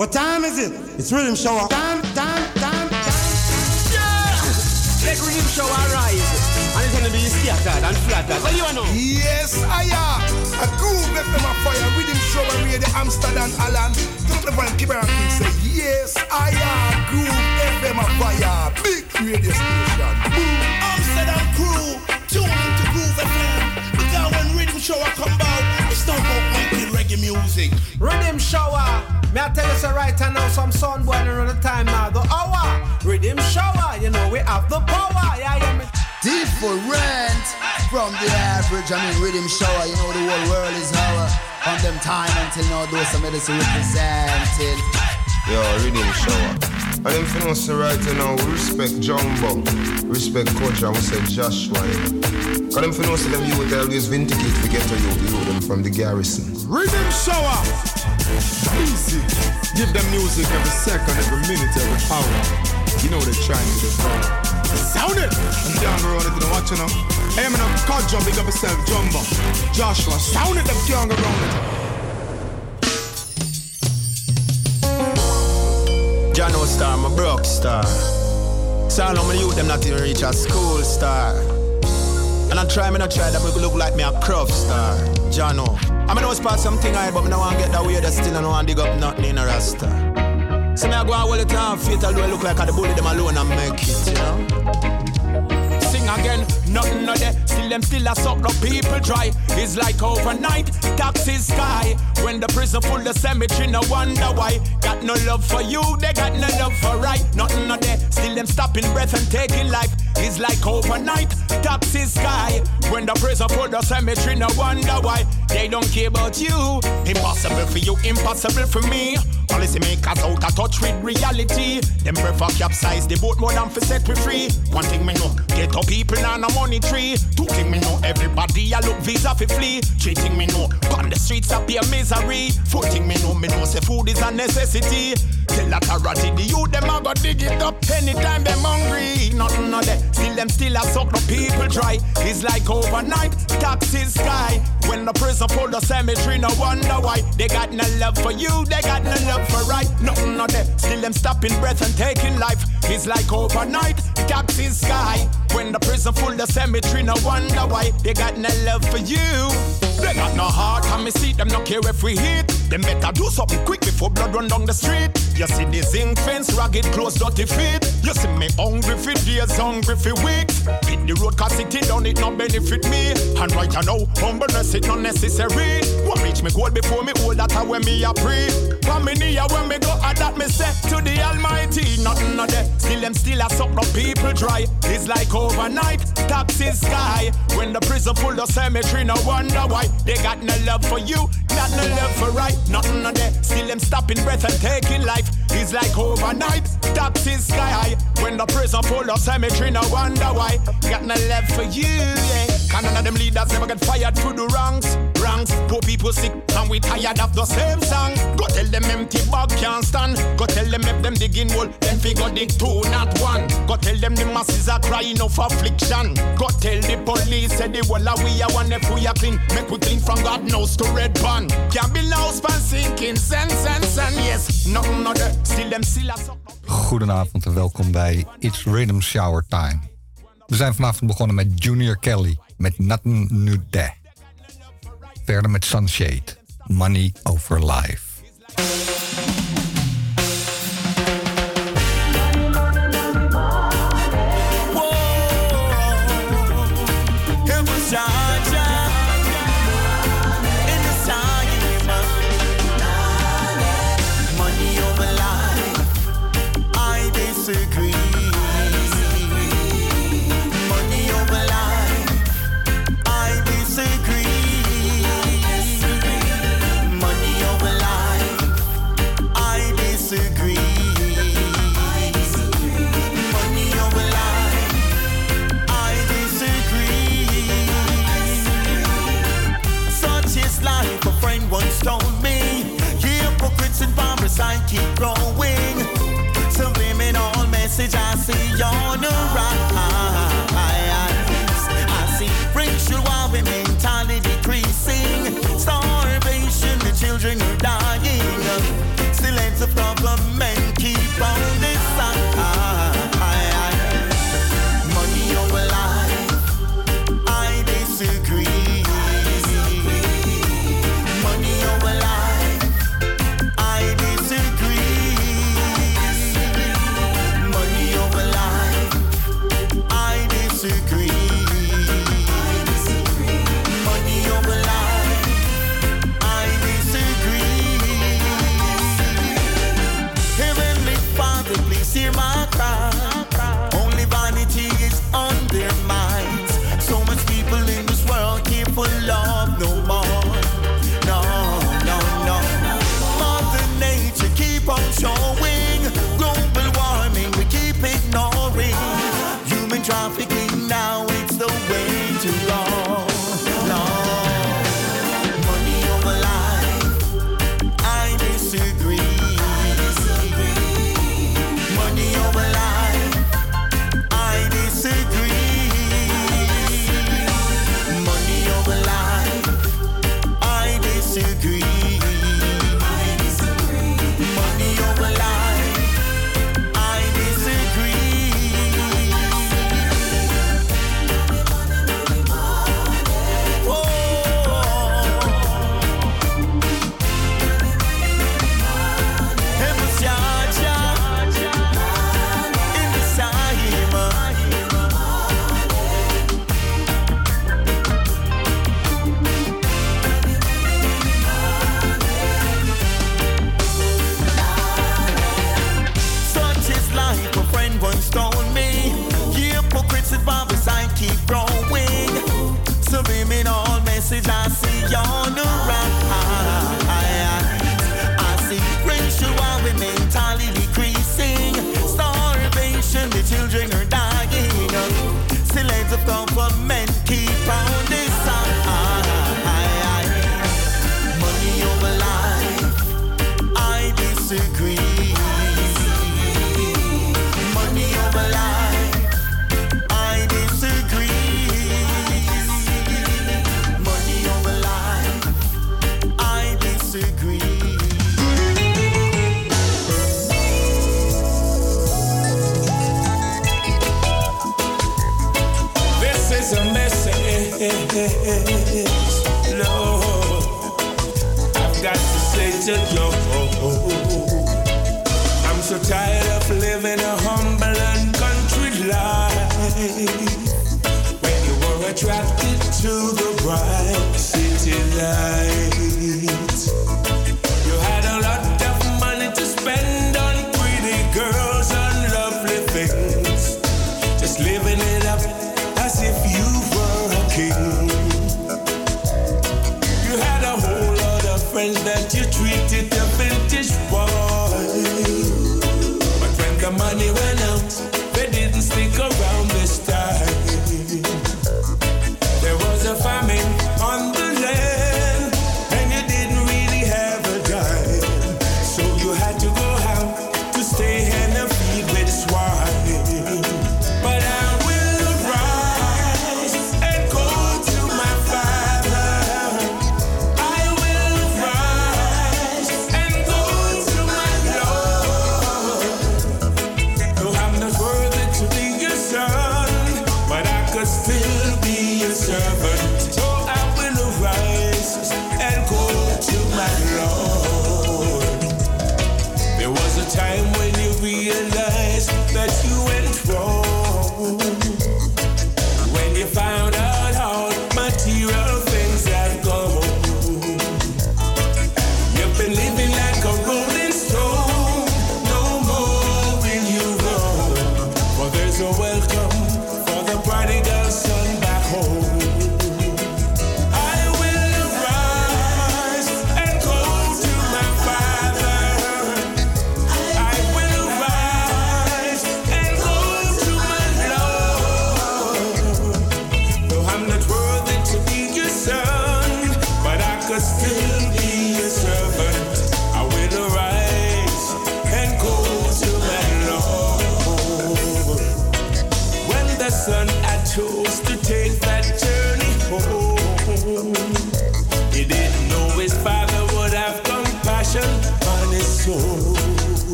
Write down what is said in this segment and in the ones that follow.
What time is it? It's rhythm show. Time, time, time, time. Yeah! Let riddim shower rise. And it's gonna be scattered and flattered. What do you know? Yes, I am. A groove FM a fire. Riddim shower radio Amsterdam Alan. Turn up the volume, keep it on say, Yes, I am. Groove FM a fire. Big radio station. Boom. Amsterdam crew. Tune into Groove FM. Because when riddim shower come out, music. Riddim shower. Me I tell you so right now, some sun boy around the time now. The hour, riddim shower, you know we have the power. Yeah, yeah, me. Different from the average. I mean, riddim shower. You know the whole world is our on them time until now. Those some medicine represented. Yo, riddim shower. And them finna say right now, we respect Jumbo, respect Coach, and we say Joshua. Cause them finna say them youth always vindicate to get to you, you them from the garrison. Riddim shower. Easy. Give them music every second, every minute, every hour. You know they're trying to do Sound it! And down the road, if you don't watch enough. Hey, I'm in a car jump, big up yourself, Jumbo. Joshua, sound it, them young around it. Jano star, my broke star. Sound on my youth, them not even reach a school star. And I try, me not try that, me look like me a craft star. Jano. I mean, I part something I, but me no want get that weird still, I no want dig up nothing in a rasta. So me I go and hold it on, fatal I look like I the bully them alone and make it, you know? Sing again, nothing no there. Still them still a suck the people dry. It's like overnight, taxi sky. When the prison full, the cemetery, no wonder why. Got no love for you, they got no love for right. Nothing no there. Still them stopping breath and taking life. It's like overnight, taxi sky. When the prison full, the cemetery, no wonder why. They don't care about you. Impossible for you, impossible for me. Policy makers out of touch with reality. Them prefer capsize the boat more than for set we free. One thing me know, get up people and a money tree. Two thing me know, everybody a look visa for flee. Three thing me know, on the streets appear misery. Four thing me know, me know say food is a necessity. Tell authority the youth them a go dig it up anytime them hungry. Nothing no there, still them still a suck the people dry. It's like overnight, taxes sky. When the prison full the cemetery, no wonder why they got no love for you, they got no love for right. Nothing no there, still them stopping breath and taking life. It's like overnight, taxes sky. When the prison full the cemetery, no wonder why they got no love for you. They got no heart, and me see them no care if we hit. Them better do something quick before blood run down the street. You see the zinc fence, ragged clothes, dirty feet. You see me hungry for days, hungry for weeks. Hit the road, cause it done it not benefit me. And right now, humbleness it not necessary. What reach me goal before me hold that when me a pray. From me near when me go at that me say to the Almighty, nothing no there. Still them still a suck the people dry. It's like overnight, taxi sky. When the prison full the cemetery, no wonder why they got no love for you, not no love for right. Nothing no there. Still them stopping breath and taking life. It's like overnight, taxi sky. When the prison full the cemetery, no wonder why got no love for you. Yeah. Can none of them leaders get fired for the ranks. Ranks, poor people sick and we tired of the same song. Go tell them empty can't stand. Go tell them if them digging then figure dig two, not one. Go tell them the masses are crying of affliction. Go tell the police say the wall we are one if we are clean. Make we clean from God to red. Can't be lost sinking yes. Still them still suck. Goedenavond en welkom bij It's Riddim Shower Time. We zijn vanavond begonnen met Junior Kelly met Nothing New Day. Verder met Sunshade, Money Over Life. See on the rise. Hear my cry. Gospel-flavored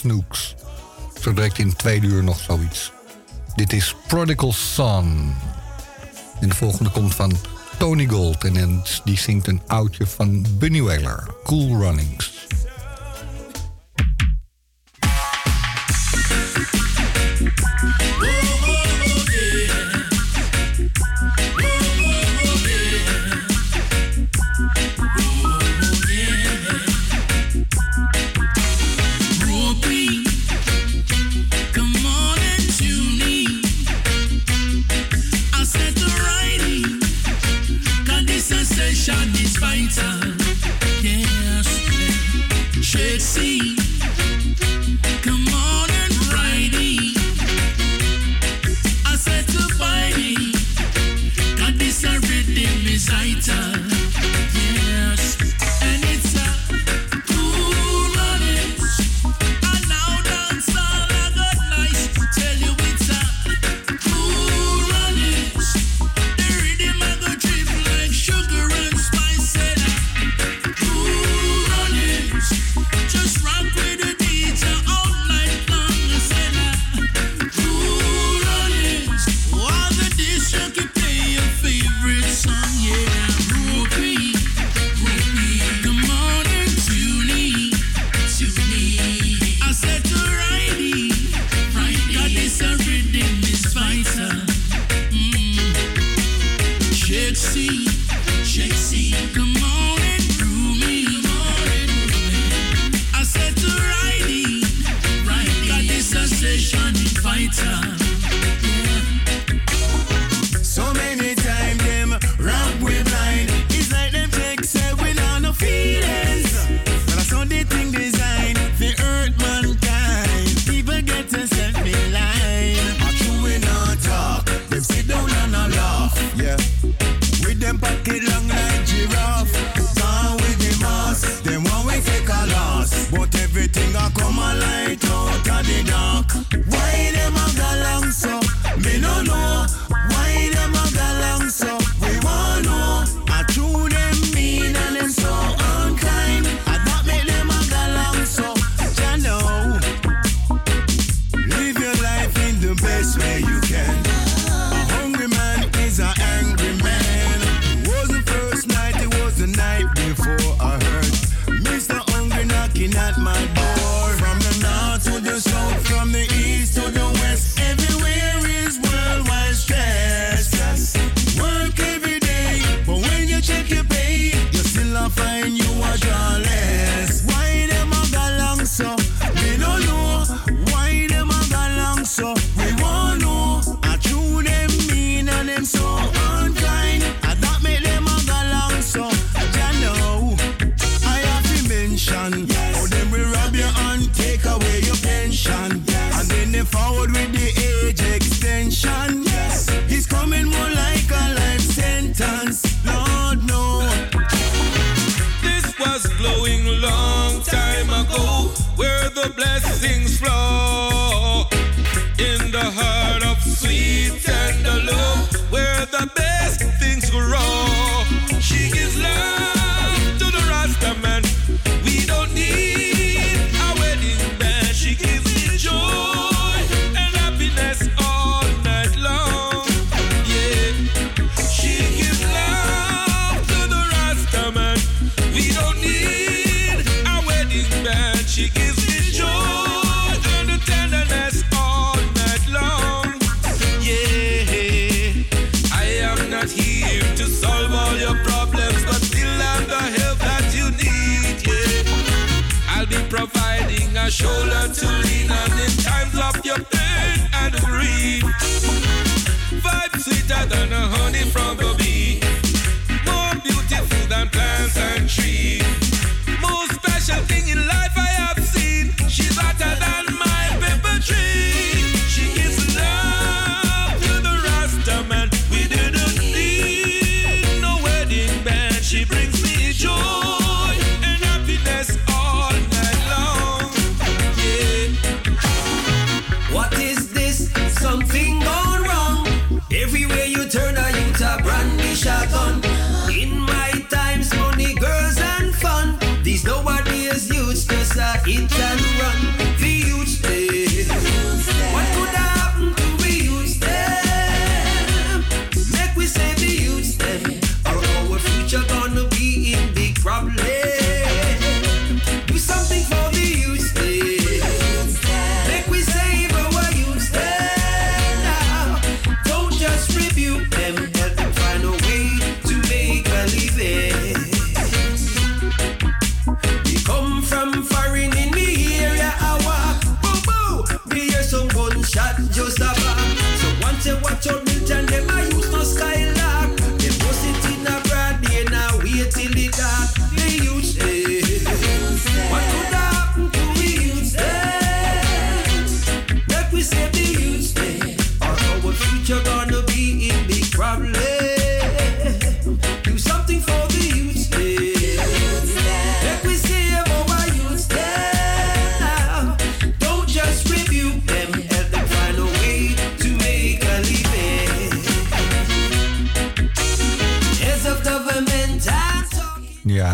van George Nooks. Zo direct in twee uur nog zoiets. Dit is Prodigal Son. En de volgende komt van Tony Gold. En die zingt een oudje van Bunny Wailer. Cool Runnings.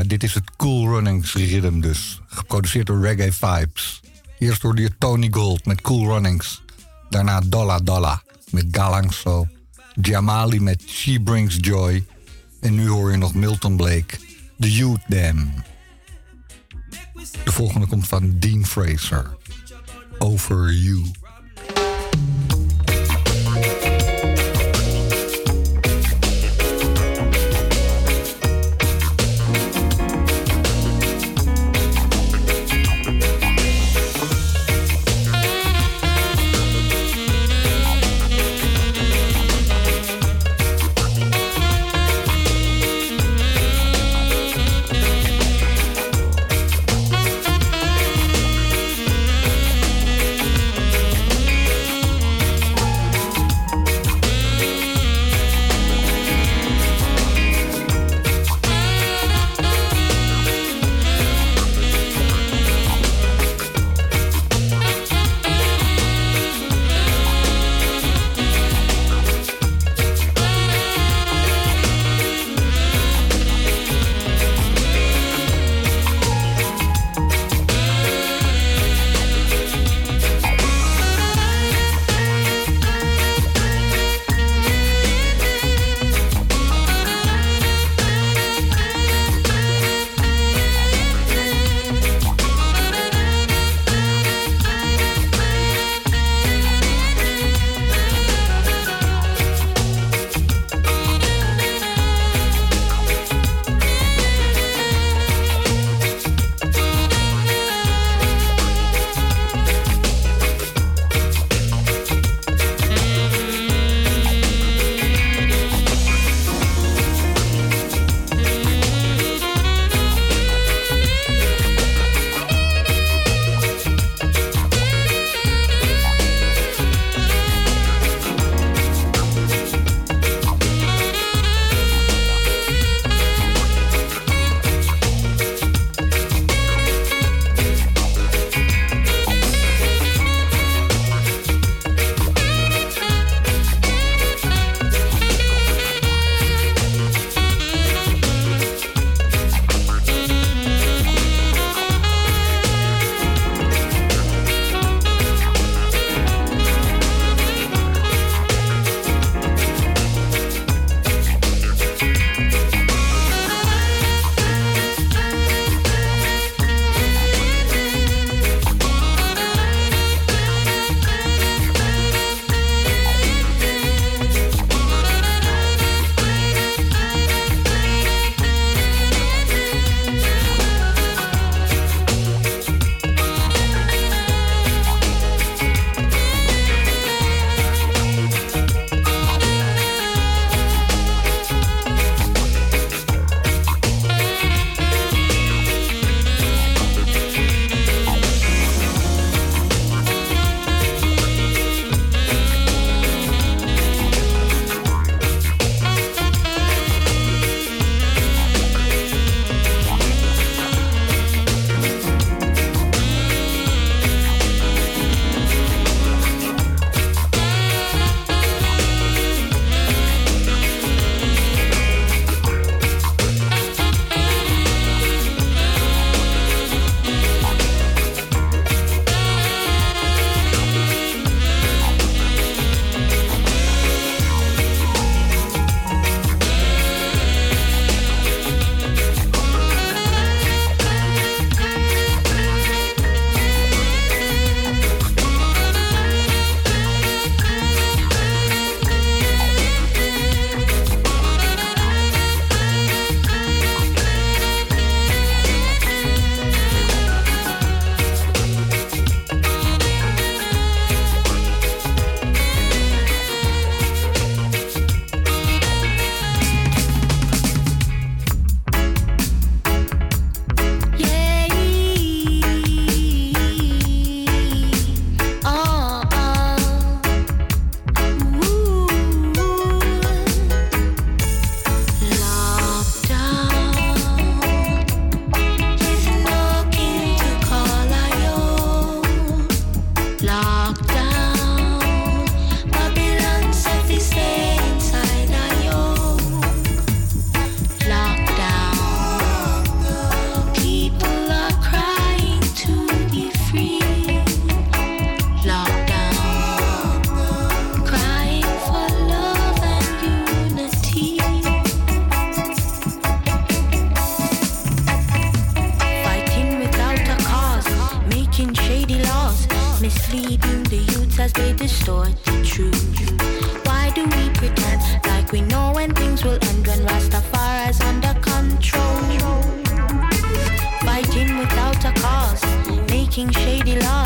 Dit is het Cool Runnings Rhythm dus. Geproduceerd door Reggae Vibes. Eerst hoorde je Tony Gold met Cool Runnings. Daarna Dalla Dalla met Galangso. Jamali met She Brings Joy. En nu hoor je nog Milton Blake, The Youth Dam. De volgende komt van Dean Fraser. Over You. misleading. The youth as they distort the truth. Why do we pretend like we know when things will end when Rastafari's under control? Fighting without a cause, making shady laws.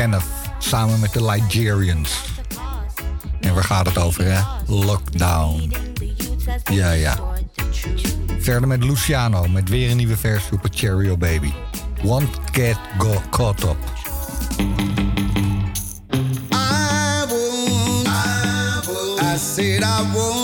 Kenneth samen met de Nigerians, En we gaat het over, hè? Lockdown. Ja, ja. Verder met Luciano met weer een nieuwe versie op Cherryo Baby. won't get Go Caught Up. I, I, I.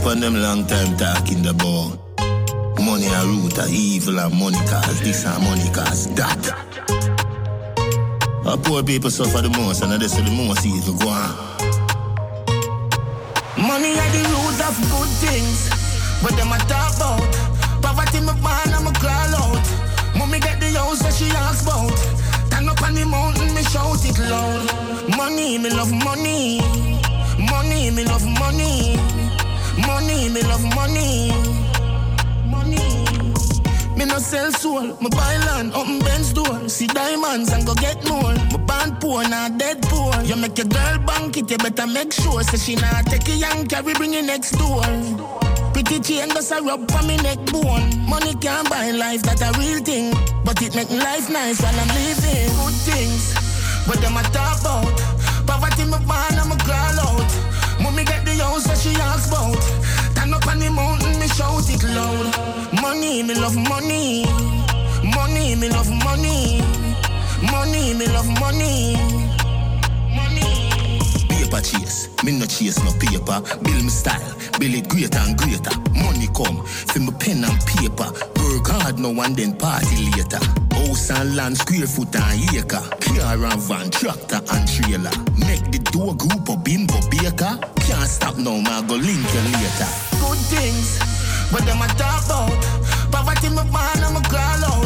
You're on them long time talking about money a root of evil and money cause this and money cause that. Our poor people suffer the most and that's the most evil go on. Money are the root of good things, but them a talk about. Poverty me born and me crawl out. Mommy get the house that she asks about. Stand up on the mountain, me shout it loud. Money, me love money. Money, me love money. Money, me love money. Money. Me no sell soul, me buy land up in Ben's door. See diamonds and go get more. Me born poor, not dead poor. You make your girl bank it, you better make sure. Say she not take a young carry, bring it next door. Pretty chain does a rub for me neck bone. Money can't buy life, that a real thing. But it make life nice while I'm living. Good things, but them a talk about. Poverty me born and me crawl out. House that she asks about. Stand up on the mountain, me shout it loud. Money, me love money. Money, me love money. Money, me love money. Paper chase, me no chase no paper. Build me style, build it greater and greater. Money come, fill me pen and paper. Work hard now and then party later. House and land, square foot and acre. Car and van, tractor and trailer. Make the door group of bimbo baker. Can't stop now, ma go link you later. Good things, but them a talk about. Poverty me born and me crawl out.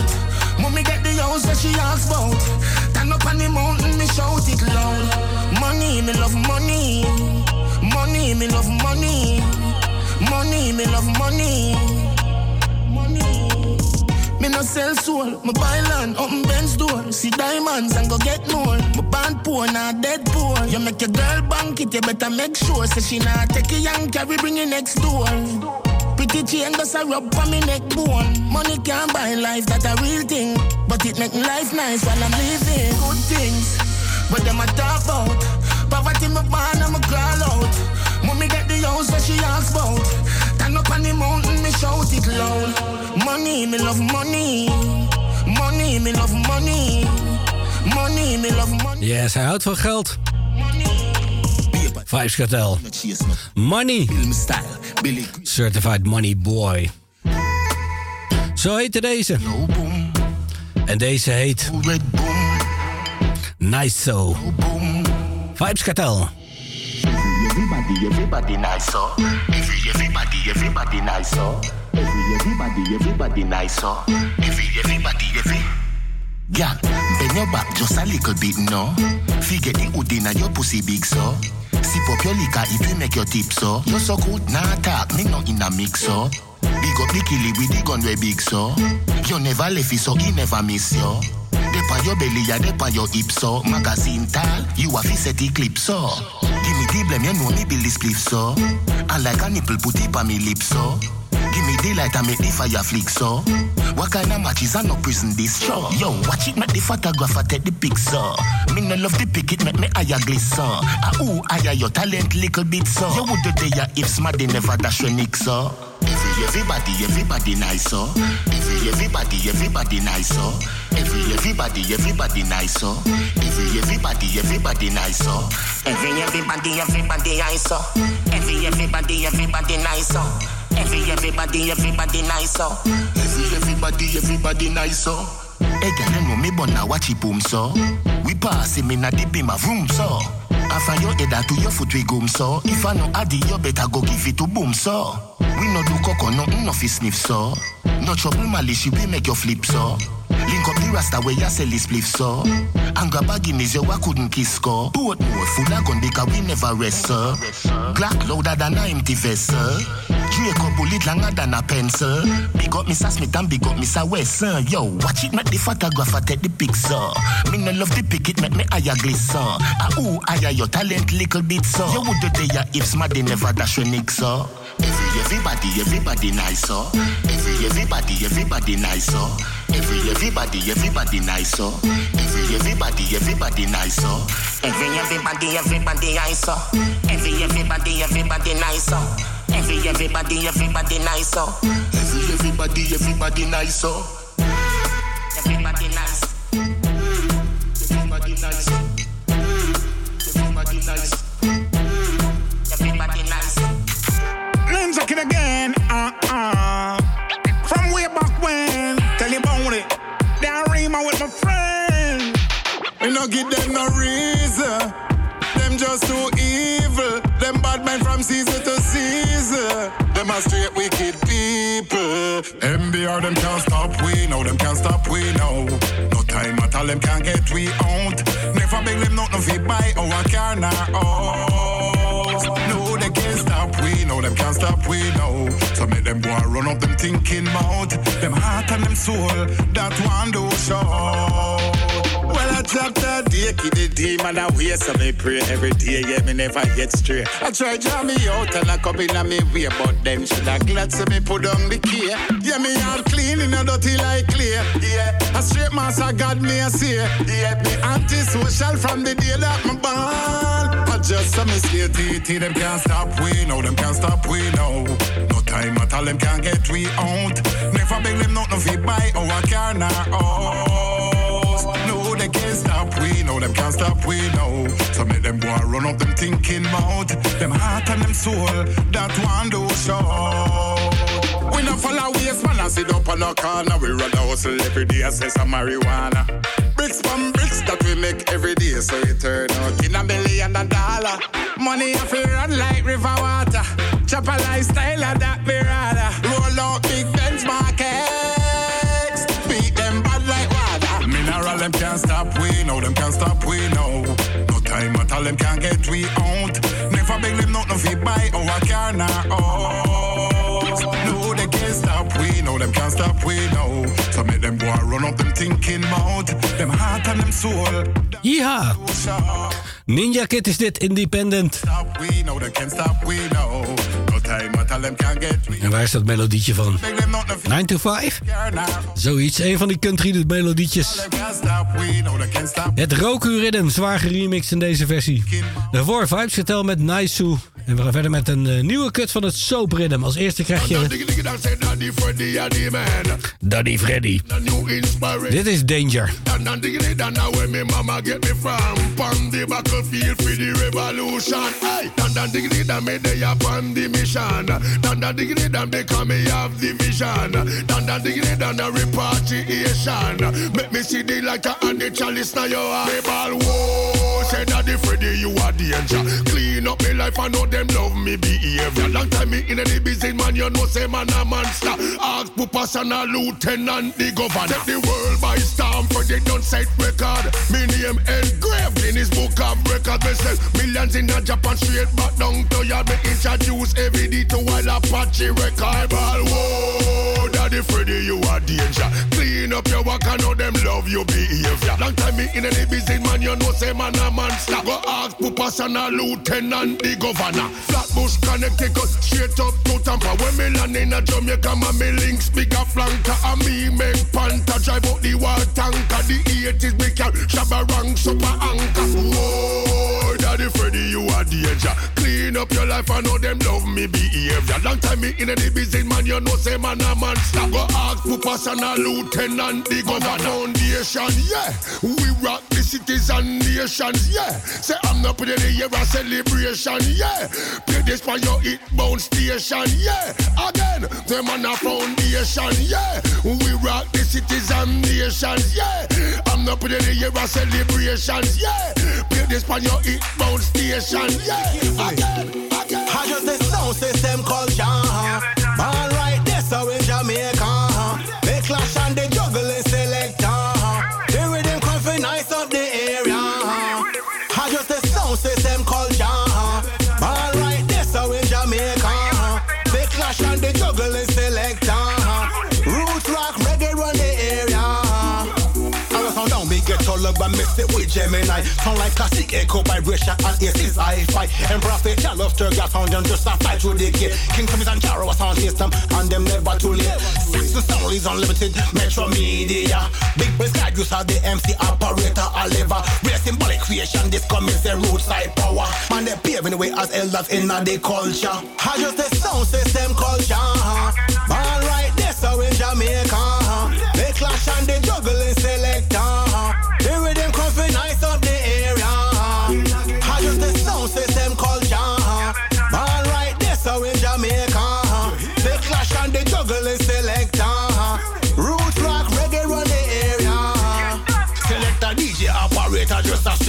House that she asks about. Stand up on the mountain, me shout it loud. Money, me love money. Money, me love money. Money, me love money. Money. Me no sell soul, me buy land up in Ben's door. See diamonds and go get more. Me born poor, not dead poor. You make your girl bank it, you better make sure. Say she not take a young carry, bring it next door. Pretty chain does a rub me neck bone. Money can't buy life, that a real thing. But it make life nice while I'm living. Good things, but them a talk about. Poverty me born and me crawl out. Mommy get the house that she asks about. Stand up on the mountain, me shout it loud. Money, me love money. Money, me love money. Money, me love money. Yes, hij houdt van geld. Vibes Cartel. Money. Certified Money Boy. Zo heette deze. En deze heet... Nice So. Vibes Cartel. Everybody, everybody nice, so. Every, everybody, everybody nice, so. Every, everybody, everybody nice, so. Every, everybody, every. Yeah, bend your back just a little bit, no. Figure the hood in your pussy big, so. Sip up your liquor if you make your tip, so. You so good, nah talk, me not in a mix, so. Big up the killie with the gun way big, so. You never left it, so he never miss you. Dep on your belly, ya dep on your hip, so. Magazine tall, you have to set clip, so. Give me the blame, you know me build this spliff, so. And like a nipple, put it on me lips, so. Give me the light and make the fire flick, so. What kind of matches are no prison this show? Yo, watch it, make the photographer take the picture. Me no love the pick it, make me higher glisten. Ah, ooh, higher your talent little bit, so. You would do there if smarty never dash your nick, so. Every, everybody, everybody nice, so. Every, everybody, everybody nice, so. Every, everybody, everybody nice, so. Every, everybody, everybody nice, so. Every everybody, everybody nice so. Every everybody, everybody nice so. Every everybody, everybody nice so. Every, everybody, everybody nice, so. Me, but now watch it boom, so. We pass him in a the beam of room, so. After your head to your foot, we goom, so. If I know Addy, you better go give it to boom, so. We no do coco, nothing of his sniff, so. No trouble, malice, we make your flip, so. Link up the rasta where you sell this spliff, so. And grab a Guinness, you I couldn't kiss, score. Boat more full of gun because we never rest, sir. Glock louder than a empty vessel. Draco bullet longer than a pencil. Big up Mr. Smith and big up Mr. Wesson. Yo, watch it, make the photographer take the picture. Me no love the pick it, make me higher glisten. Ah, ooh, higher your talent little bit, so. You would do there if smarty never dash your nick, so. Every, everybody, everybody nice, so. Every, everybody, everybody nice, so. Every, everybody, everybody nice, so. Every, everybody, everybody nice, so. Every everybody, everybody nice so. Every everybody, everybody nice so. Every everybody, everybody nice so. Every, everybody, everybody nice, so. Everybody nice. Everybody nice. Everybody nice. it again. Uh uh. From way back when, tell you about it. That rima with my friend. We no give them no reason. Them just too evil. Them bad men from season to season. Them a straight wicked people. MBR them can't stop we now, Them can't stop we now. No time at all. Them can't get we out. Never beg them not no fee buy our car now. No them can't stop we know. So make them boy run up them thinking mouth. Them heart and them soul that one do show. Well, I dropped a day, kid the demon a way, so me pray every day, yeah, me never get straight. I try draw me out and I come in a me way, but them should have glad so me put on the key. Yeah, me all clean in a dirty like clear. Yeah, a straight master God me a say. Yeah, me antisocial from the day that me born. I just some me slay TT, them can't stop we, no, them can't stop we, no. No time at all, them can't get we out. Never beg them not no fee buy our car now. Oh, no, they can't stop we, no, them can't stop we, no. So make them go and run up them thinking mouth, them heart and them soul, that one do show. We not follow waste man and sit up on a corner. We rather hustle every day, I say some marijuana. Bricks from bricks that we make every day, so it turn out in a million dollar. Money if we run like river water. Chop a lifestyle of that we rather. Roll out big Benz markets. Beat them bad like water. Mineral them can't stop we, no them can't stop we, no. No time at all them can't get we out. Never beg them not no fee buy our car now. Oh, no they can't stop we, no them can't stop we, no. So make them and run up them thinking mouth, them heart and them soul. Ja. Ninja Kid is dit, Independent. En waar is dat melodietje van? Beg them not no fee 9 to 5? car now. Zoiets, een van die country melodietjes. Het Roku Rhythm, zwaar geremixed in deze versie. Daarvoor Vibes Getel met Nice En we gaan verder met een eh, nieuwe cut van het Soap Rhythm. Als eerste krijg je Daddy Freddy are the man. Daddy Freddy. The new inspiration. Dit is Danger. And and diggity dan now where me mama get me from. From the battlefield for the revolution. Hey, dan dan diggity dan me they the mission. Dan dan diggity dan because me have the vision. Dan dan diggity dan a repatriation. Make me see the and the chalice now your eye. Me ball whoa, say Daddy Freddy you are danger. Clean up me life I know them love me behavior. Long time me in the business man you know say man a monster. Ask Pupas and a lieutenant the governor. Take the world by storm for they don't set record. Me name engraved in his book of records. Me sell millions in a Japan straight back down to ya. Me introduce every day to while Apache record. Ball whoa, Daddy Freddy you are danger. Clean up your work I know them love your behavior. Long time me in the business man you know say man a monster. Go ask Pupas and a lieutenant the governor. Flatbush Connecticut straight up to Tampa. When me land in a Jamaica, man, me links bigger flanker. And me make panta drive out the water tanker. The 80s big car, shabba rank super anchor. Whoa, Daddy Freddy, you are danger. Clean up your life, I know them love me behavior. Long time me in the business, man, you know say man a monster. Go ask and a lieutenant, the governor. Foundation, yeah. We rock the cities and nations, yeah. Say I'm not putting the year a celebration, yeah. Play this for your hit bound station, yeah. Again, them on a foundation, yeah. We rock the cities and nations, yeah. I'm not putting the year a celebration, yeah. Play this for your hit bound station, yeah. Again, again. I just a sound system culture. And mix it with Gemini. Sound like classic echo vibration and aces hi-fi. And prophet, to got found them just a fight through the gate. King Tommy's and Jaro sound system and them never too late. Six and sound is unlimited, Metro Media. Big Brass guide use the MC operator, a lever. Real symbolic creation, this comes the roadside power. Man, they paving the way as elders in the culture. I just a sound system culture. All right, this how in Jamaica. They clash and they juggling selector. The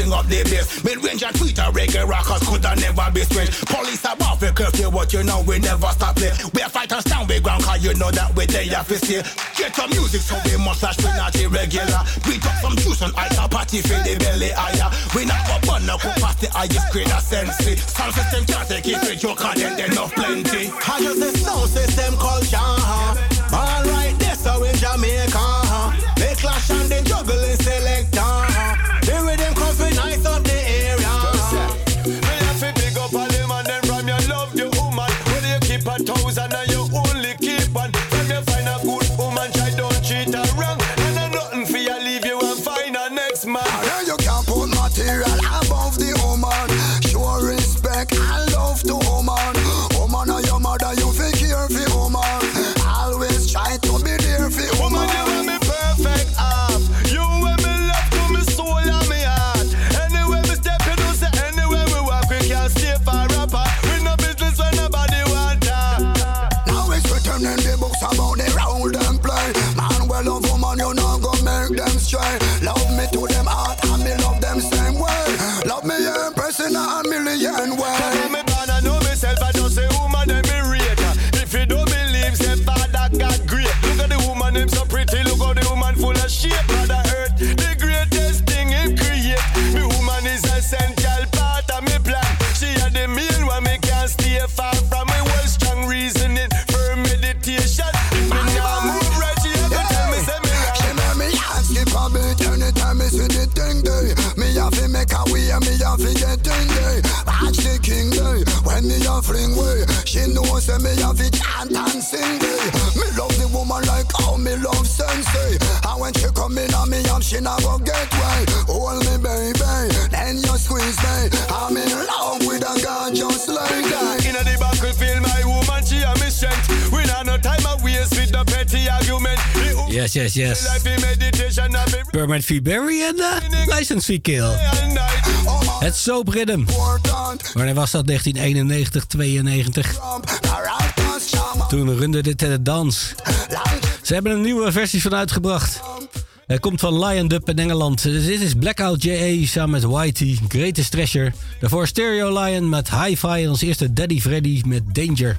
bring up the bass. Mid range and tweeter reggae rockers could have never be strange. Police about for curfew, what you know we never stop play. We are fight and stand we ground, cause you know that we there have to stay. Get some music so we must slash we not irregular. We got some juice and ice a party for the belly higher. We not up on no past the highest grade of sense. Sound system can't take it with your card, then enough plenty. I just the sound system culture. All right, that's how in Jamaica. They clash and they juggle in selector. Uh-huh. Yes, yes, Permit Fee Barry en uh, License Fee Kill. Het Soap Rhythm. Wanneer was dat? 1991, 92. Toen runde dit de dans. Ze hebben een nieuwe versie van uitgebracht. Hij komt van Lion Dub in Engeland. Dus dit is Blackout J.A. samen met Whitey, Greatest Treasure. Daarvoor Stereo Lion met Hi-Fi en als eerste Daddy Freddy met Danger.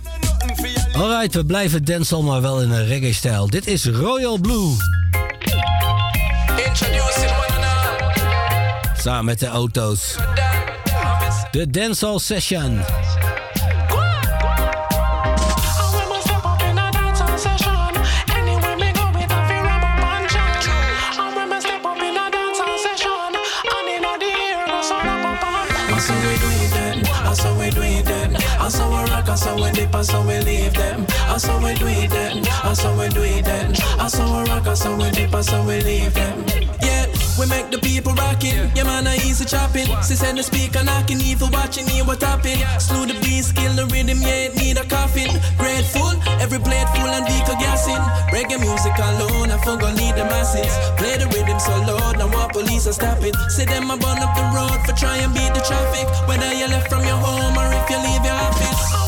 Alright, we blijven dancehall, maar wel in een reggae-stijl. Dit is Royal Blue. Introducing one Samen met de auto's. De Dancehall Session. That's how we do it then. That's how we do it then. That's how we rock. That's how we dip. That's how we leave That's how we do it then. That's how we do it then. That's how we rock. That's how we dip. That's how we leave them. Yeah, we make the people rocking. Yeah, man, I easy chopping. She said the speaker knocking, evil watching, hear what tapping. Slew the beat, kill the rhythm, yeah, it need a coffin. Grateful, every plate full and vehicle gassing. Reggae music alone, I forgot lead the masses. Play the rhythm so loud, now what police are stopping. Say them a burn up the road for try and beat the traffic. Whether you left from your home or if you leave your office.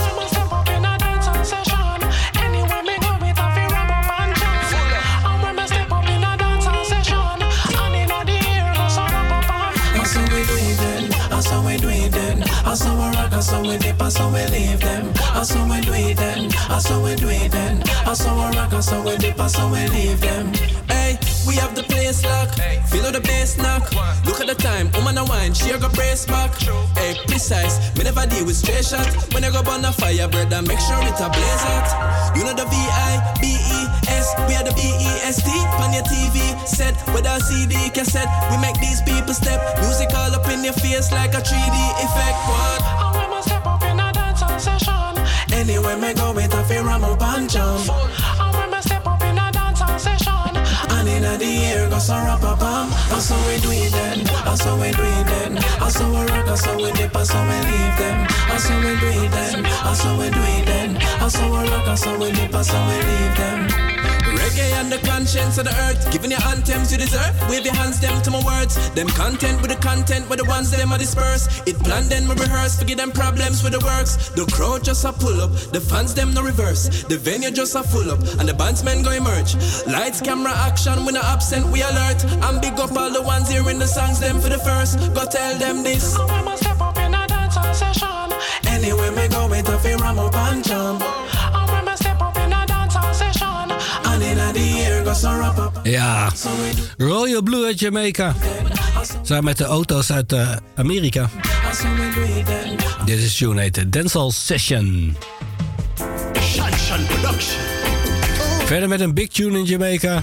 How we rock. That's how we dip. That's how we leave them. That's how we do it then. That's how we do it then. That's how we rock. That's how we dip. That's how we leave them. Hey, we have the place locked. Feel how the bass knock. Look at the time, woman a wine, she a go brace back. Hey, precise, me never deal with stray shot. When I go burn a fire, brother, make sure it a blaze hot. You know the V-I-B-E-S, we are the B-E-S-T. On your TV set, with our CD cassette, we make these people step. Music all up in your face like a 3D effect. What? All my step of inna dance sensation anyway, me go with a fear I'm up and jump. And in the air, go so rap a bam. That's how we do it then. That's how we do it then. That's how we rock. That's how we dip. That's how we leave them. That's how we do it then. That's how we do it then. That's how we rock. That's how we dip. That's how we leave them. Reggae and the conscience of the earth. Giving your anthems you deserve. Wave your hands them to my words. Them content with the content, with the ones them are dispersed. It planned then we rehearse. Forget them problems with the works. The crowd just a pull up. The fans them no reverse. The venue just a full up. And the bandsmen go emerge. Lights, camera, action. We no absent, we alert. And big up all the ones hearing the songs them for the first. Go tell them this. Step up in a dance session. Anyway, me go a fear, ram up and jump. Ja, Royal Blue uit Jamaica. Samen met de auto's uit eh, Amerika. Dit is tune heet de Dancehall Session. Verder met een big tune in Jamaica.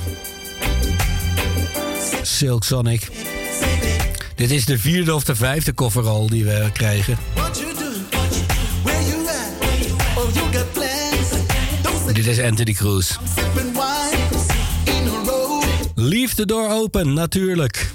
Silk Sonic. Dit is de vierde of de vijfde kofferrol die we krijgen. What you do? Where you at? You got plans. Dit is Anthony Cruz. Row. Leave the door open, natuurlijk.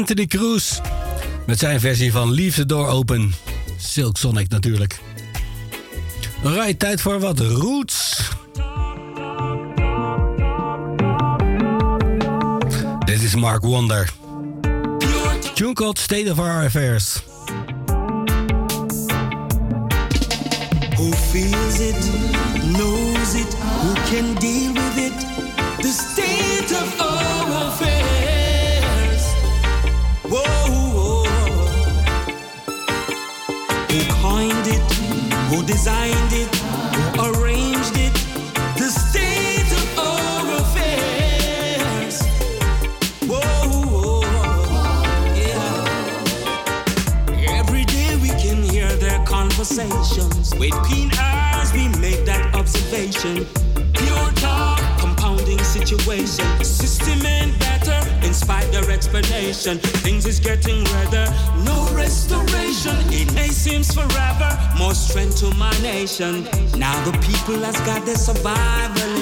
Anthony Cruz. Met zijn versie van the Door Open. Silk Sonic natuurlijk. Alright, tijd voor wat roots. Dit is Mark Wonder. Tune State of Our Affairs. Who feels it, knows it, who can deal with Things is getting redder. no restoration. It may seem forever, more strength to my nation. Now the people has got their survival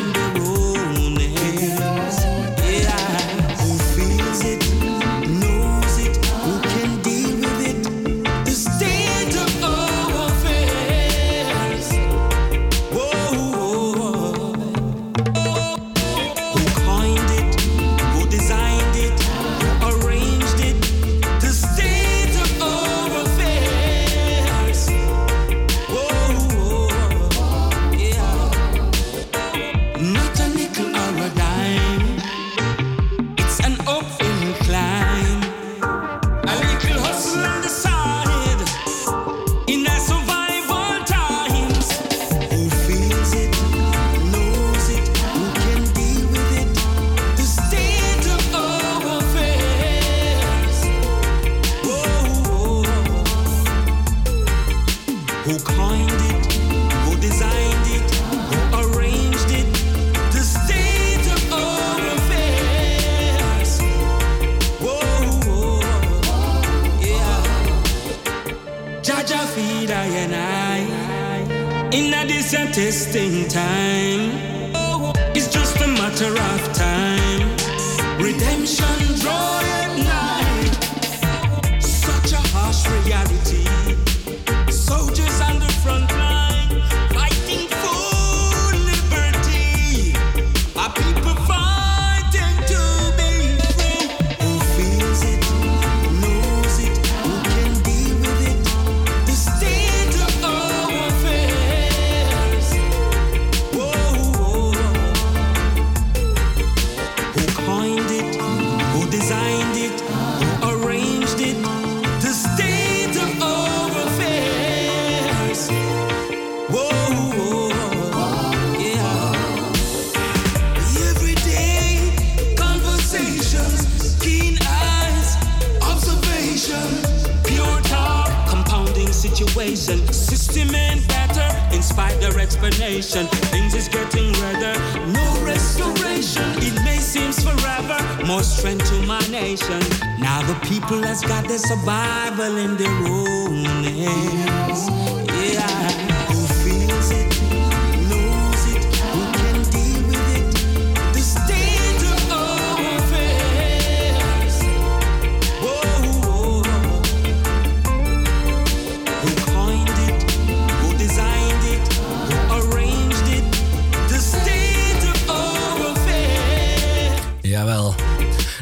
situation. System ain't better, in spite their explanation. Things is getting redder, no restoration. It may seem forever, more strength to my nation. Now the people has got their survival in their own hands.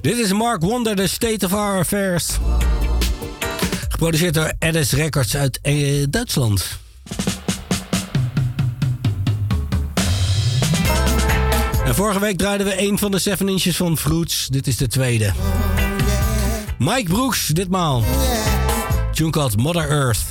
Dit is Mark Wonder, The State of Our Affairs. Geproduceerd door Addis Records uit eh, Duitsland. En vorige week draaiden we een van de 7 inches van Fruits. Dit is de tweede. Mike Brooks, ditmaal. Tune called Mother Earth.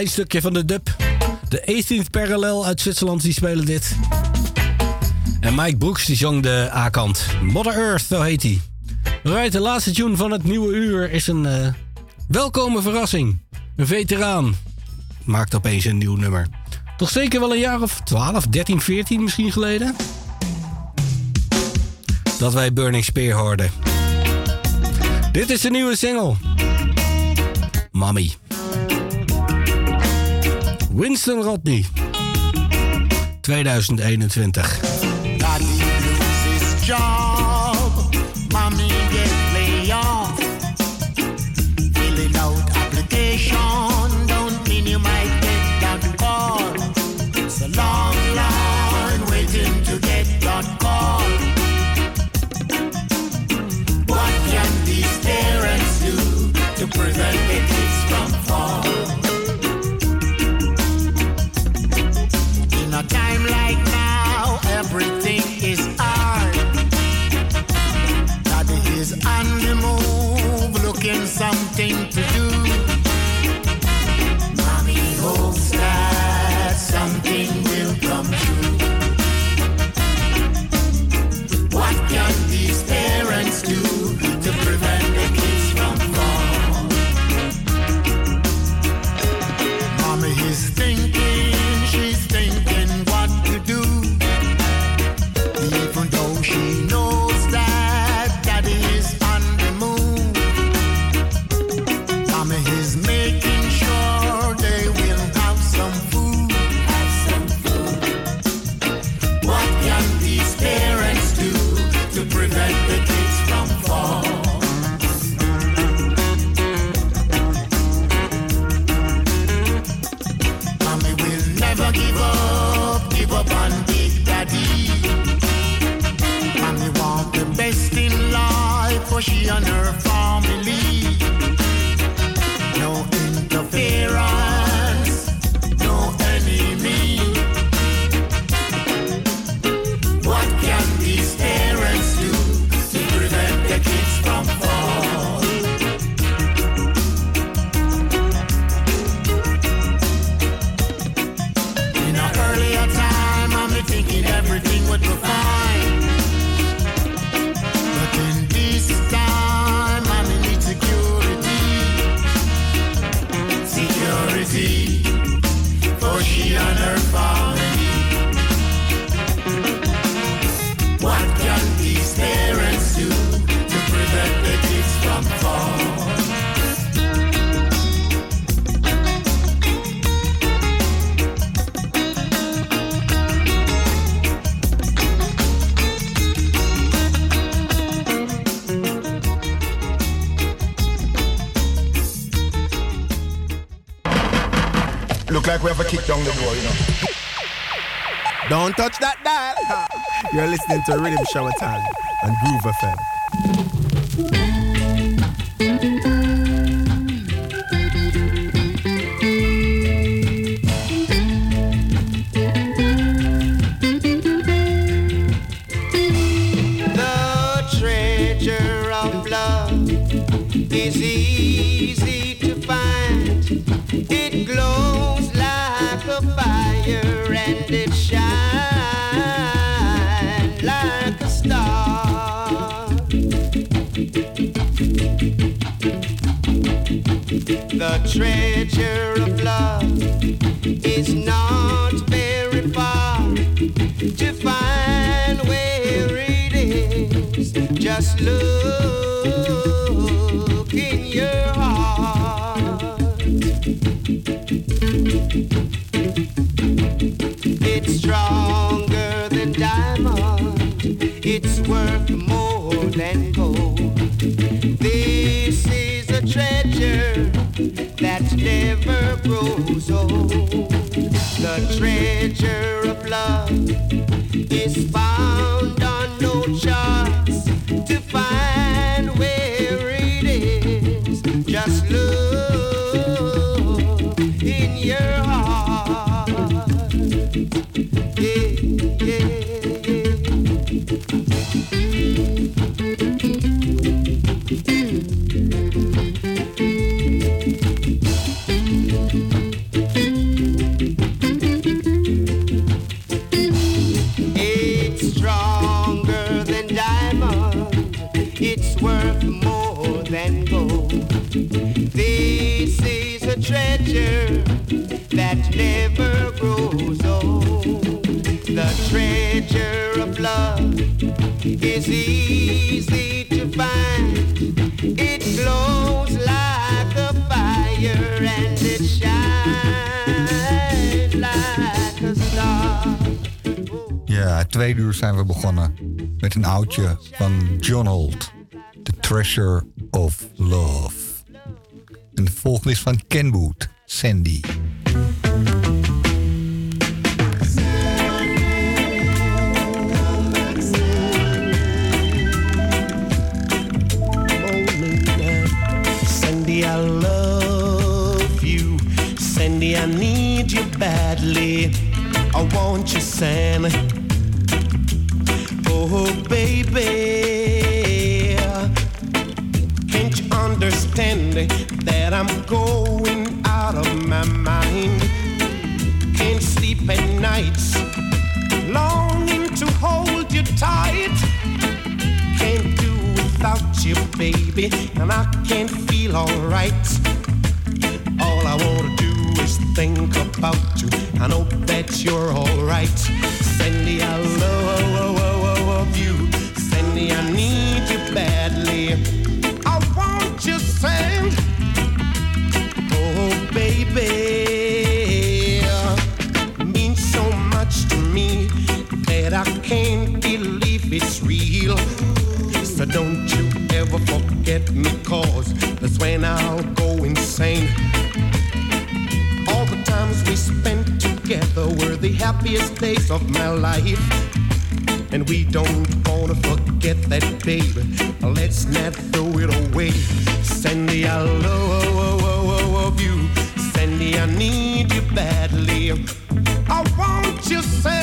klein stukje van de dub. De 18th Parallel uit Zwitserland, die spelen dit. En Mike Brooks, die zong de A-kant. Mother Earth, zo heet hij. Right, de laatste tune van het nieuwe uur is een uh, welkome verrassing. Een veteraan maakt opeens een nieuw nummer. Toch zeker wel een jaar of 12, 13, 14 misschien geleden? Dat wij Burning Spear hoorden. Dit is de nieuwe single. Mommy. Winston Rodney. 2021. the door, you know. Don't touch that dial. You're listening to Riddim Shower Time and Groove FM. van John Holt. The Treasure you. Sandy, I need you badly. I want you, Sandy.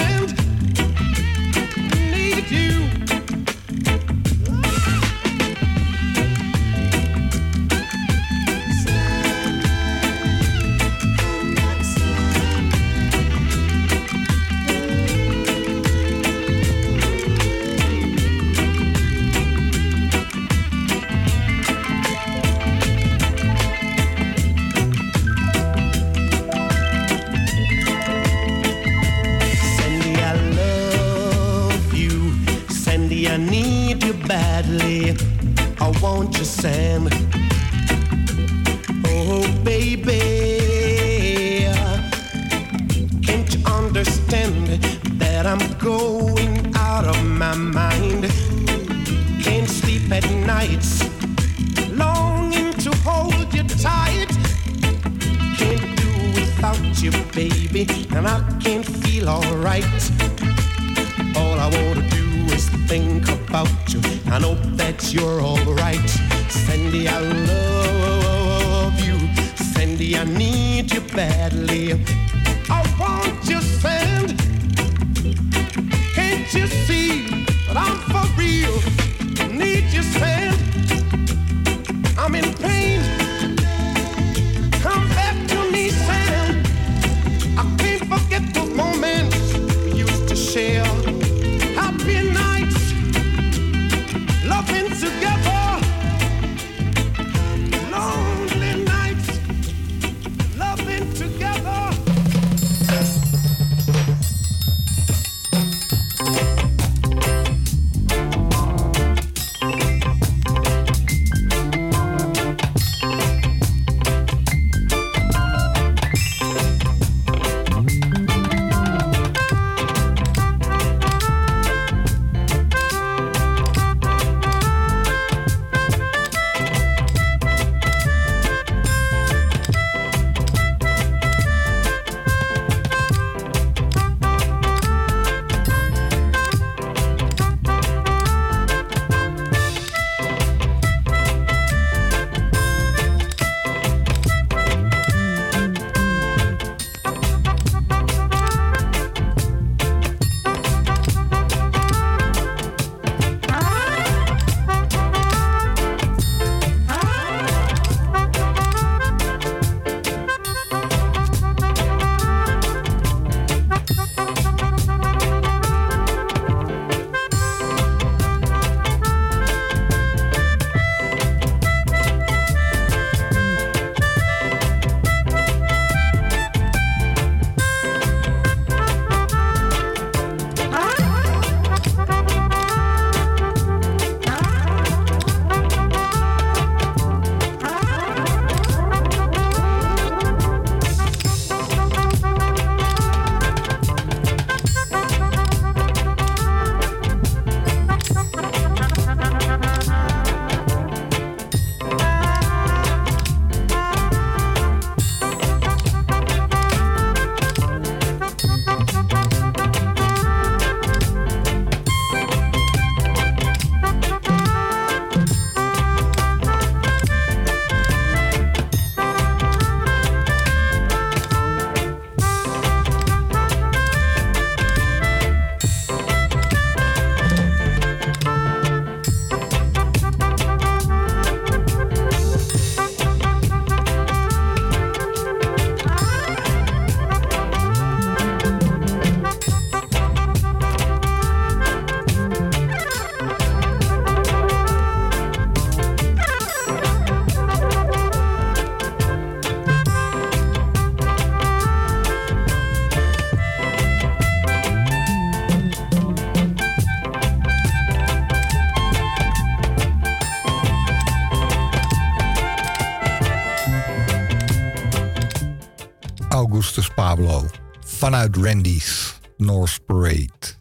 Vanuit Randy's North Parade.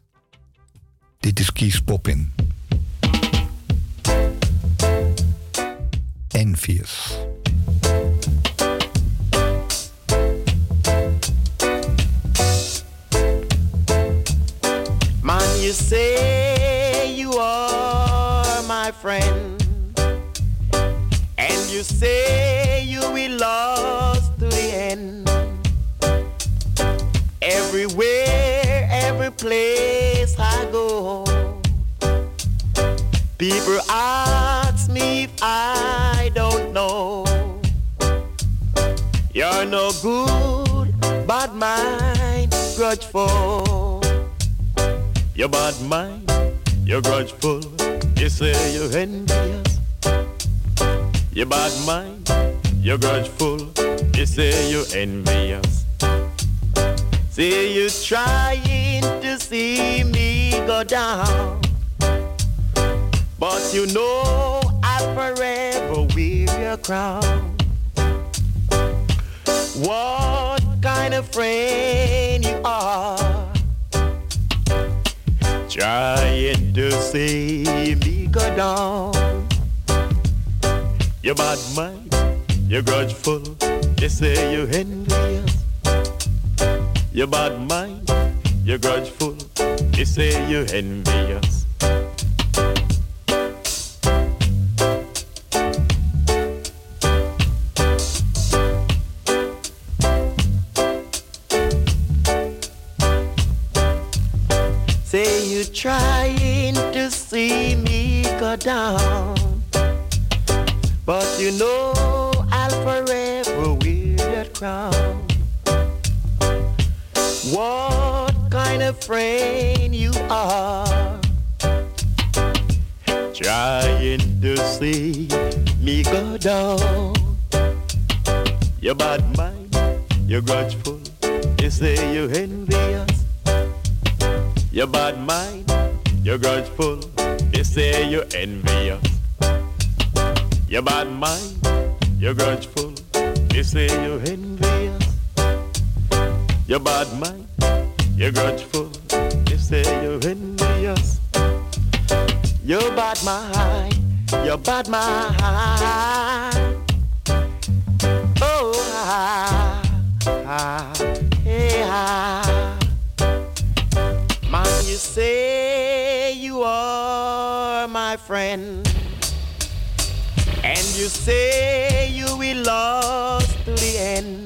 Dit is Keith Poppin. Say you're envious. Say you're trying to see me go down. But you know I'll forever wear your crown. What kind of friend you are? Trying to see me go down. You're bad mind, you're grudgeful. You say you're envious. You're bad mind, you're grudgeful. They say you're envious. Say you're trying to see me go down. But you know down. You're bad mind, you're grudgeful. You say you're envious. You're bad mind, you're grudgeful. You say you're envious. You're bad mind, you're grudgeful. You say you're envious. You're bad mind, you're grudgeful. You say you're envious. You're bad mind, you're bad mind. Oh, ah, ah, hey, ah. Man, you say you are my friend. And you say you will last to the end.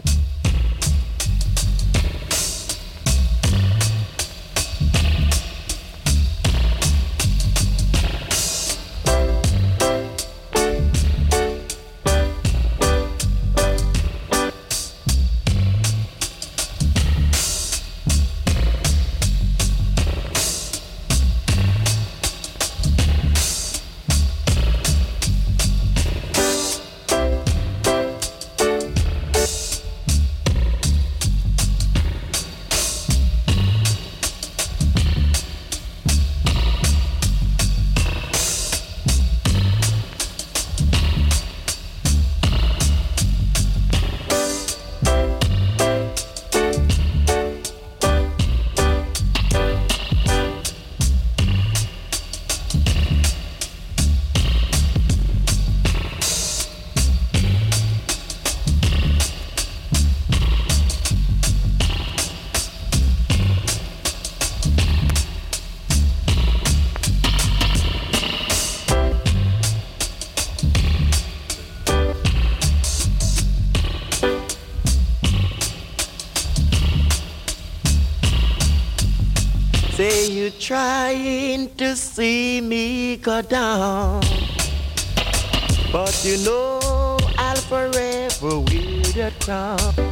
Down. But you know I'll forever wear that crown.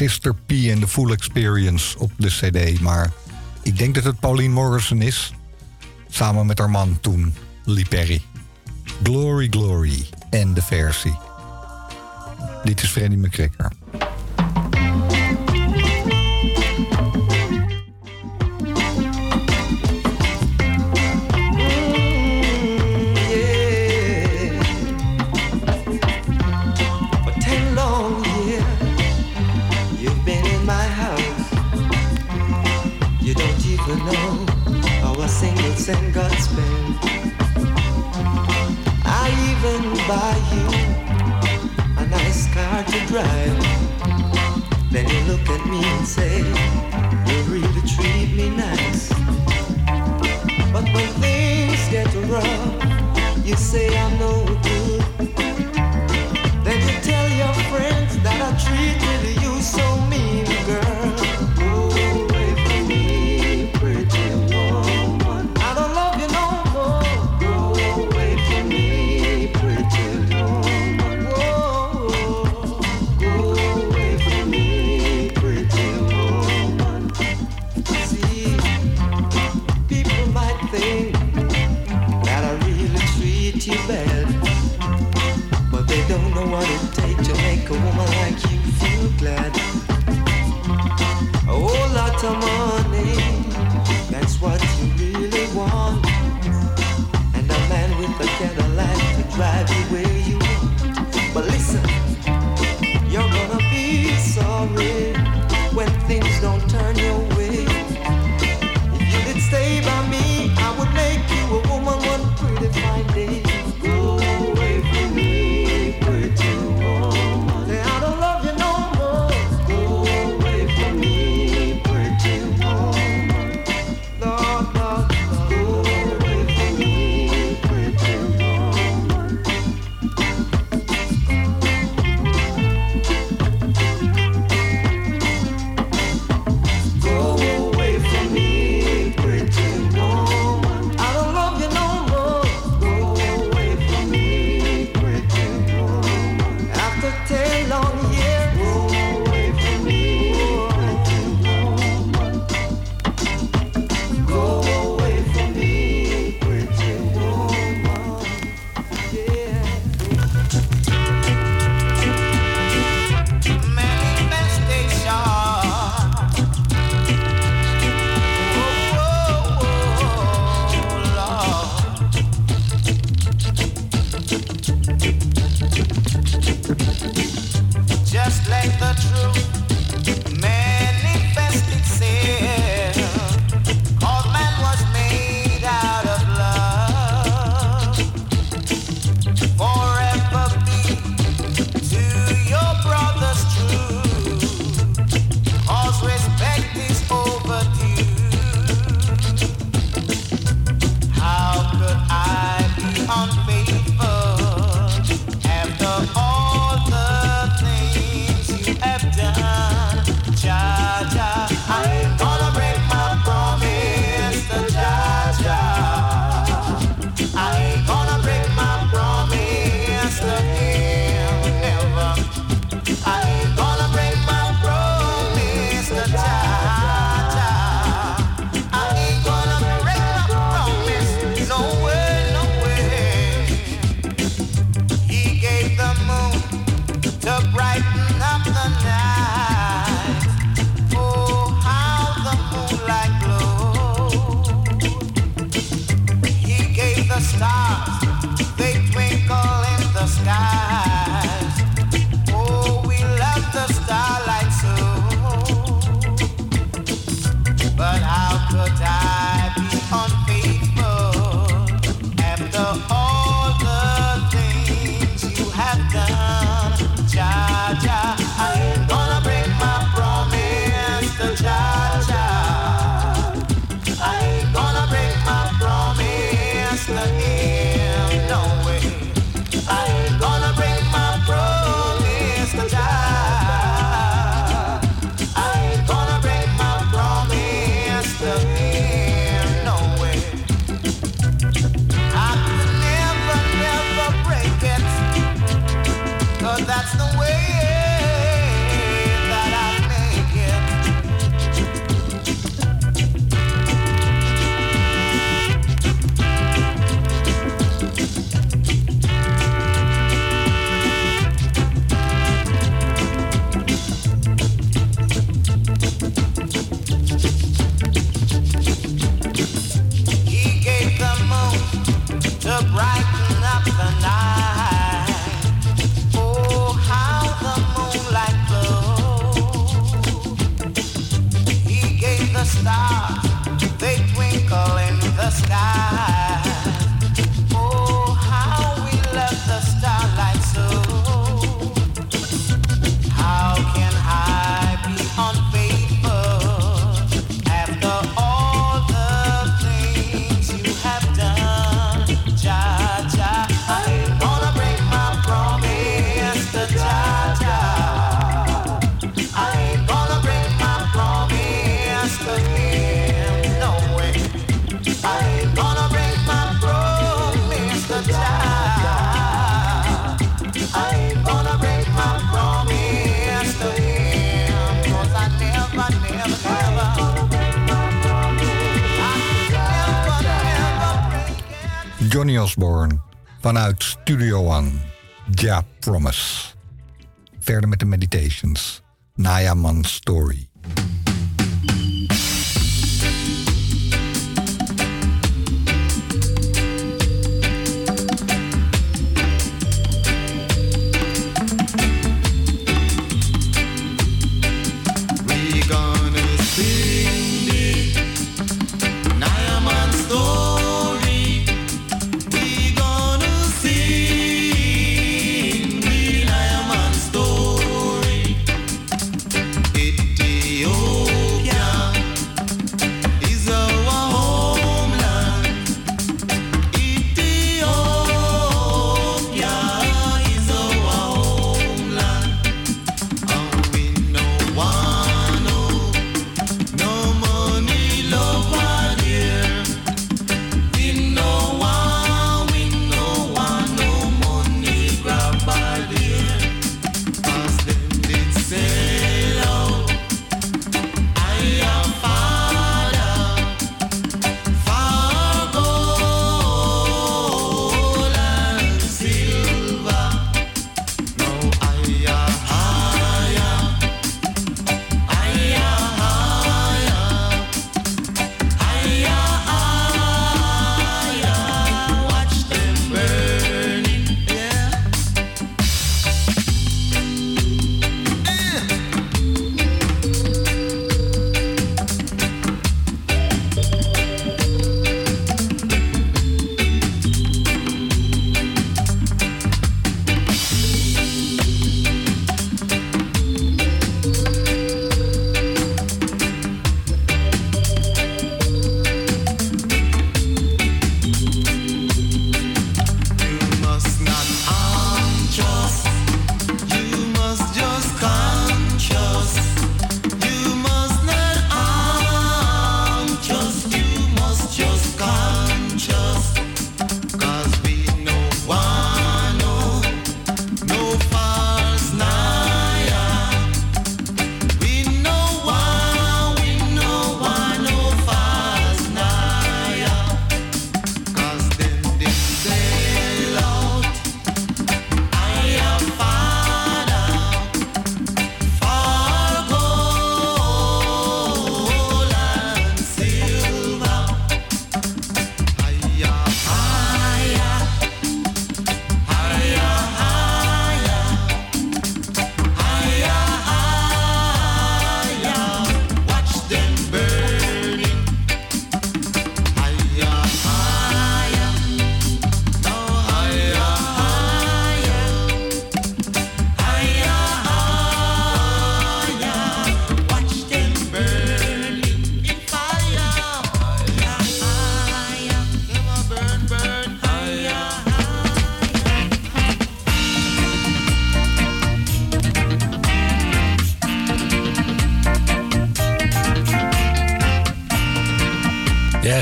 Sister P en The Full Experience op de CD. Maar ik denk dat het Pauline Morrison is. Samen met haar man toen, Lee Perry. Glory, glory. En de versie. Dit is Freddie McCray. buy you a nice car to drive. Then you look at me and say, You really treat me nice. But when things get rough, you say I'm no good. tomorrow. Johnny Osborne vanuit Studio One. Ja, Promise. Verder met de meditations. Naya Man's Story.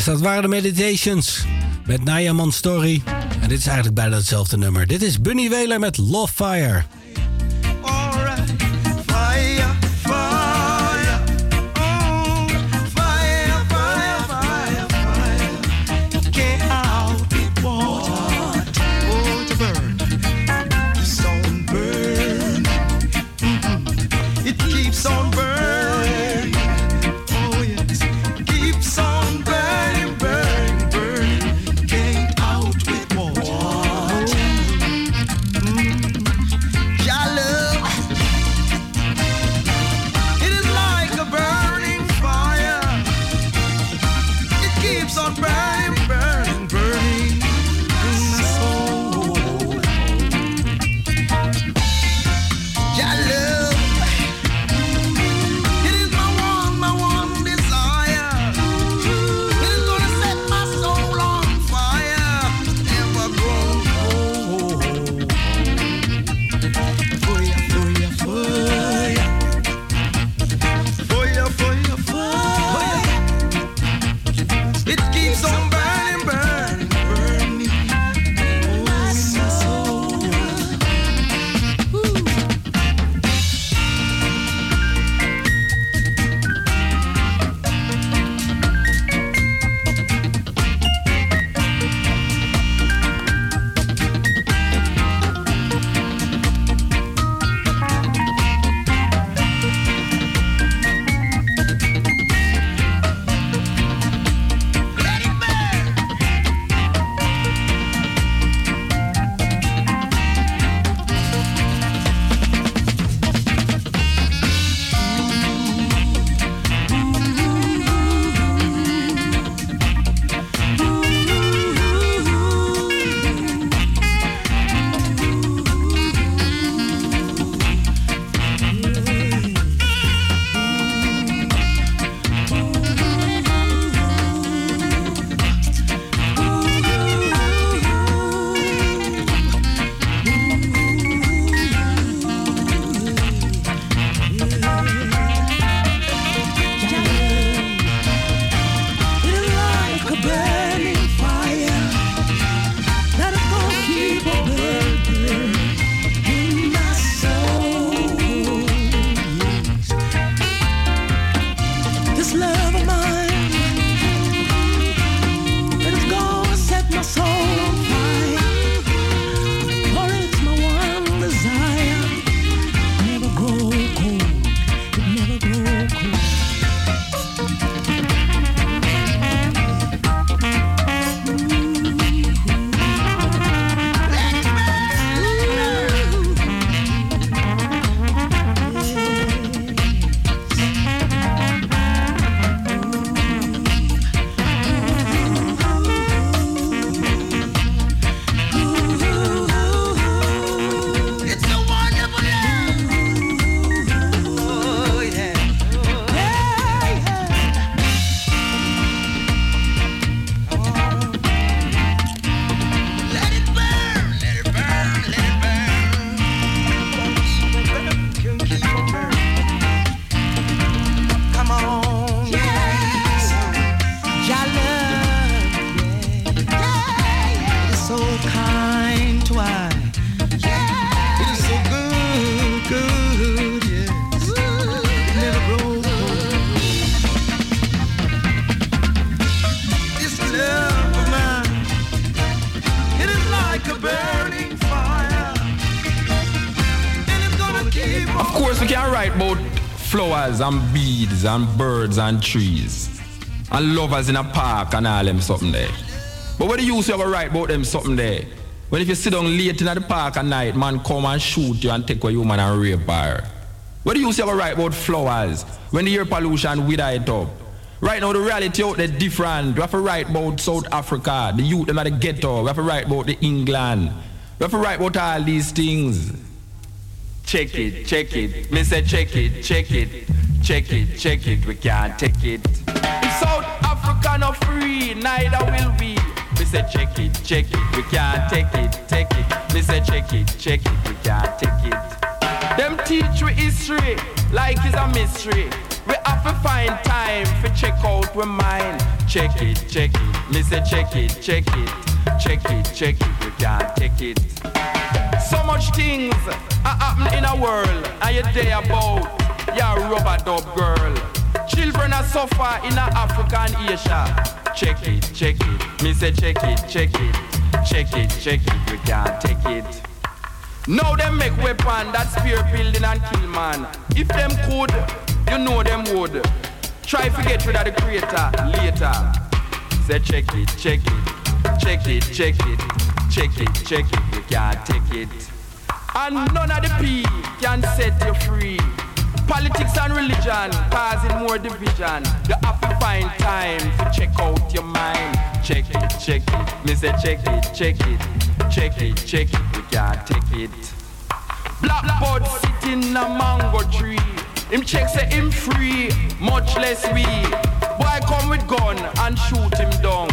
dat waren de Meditations met Naaman Story. En dit is eigenlijk bijna hetzelfde nummer. Dit is Bunny Wheeler met Love Fire. Flowers and beads and birds and trees and lovers in a park and all them something there. But what do you say about write about them something there? When if you sit down late in the park at night, man come and shoot you and take a human and rape her. What do you say about write about flowers when the air pollution wither it up? Right now the reality out there different. We have to write about South Africa, the youth them at the ghetto. We have to write about the England. We have to write about all these things. Check it, check it. Me say check it, check it, check it, check it. We can't take it. If South Africa not free, neither will we. Me say check it, check it. We can't take it, take it. Me say check it, check it. We can't take it. Them teach we history like it's a mystery. We have to find time for check out we mind. Check it, check it. Me say check it, check it, check it, check it. We can't take it. So much things are happening in a world, and you're there about your rubber dub girl. Children are suffer in a Africa and Asia. Check it, check it. Me say check it, check it, check it, check it. We can't take it. Now them make weapon that spear building and kill man. If them could, you know them would. Try to get rid of the creator later. Say check it, check it, check it, check it, check it, check it. You can't take it. And none of the P can set you free. Politics and religion causing more division. You have to find time to check out your mind. Check it, check it. Me say check it, check it, check it, check it. We can't take it. Blackbird sitting a mango tree. Him check say him free, much less we. Boy come with gun and shoot him down.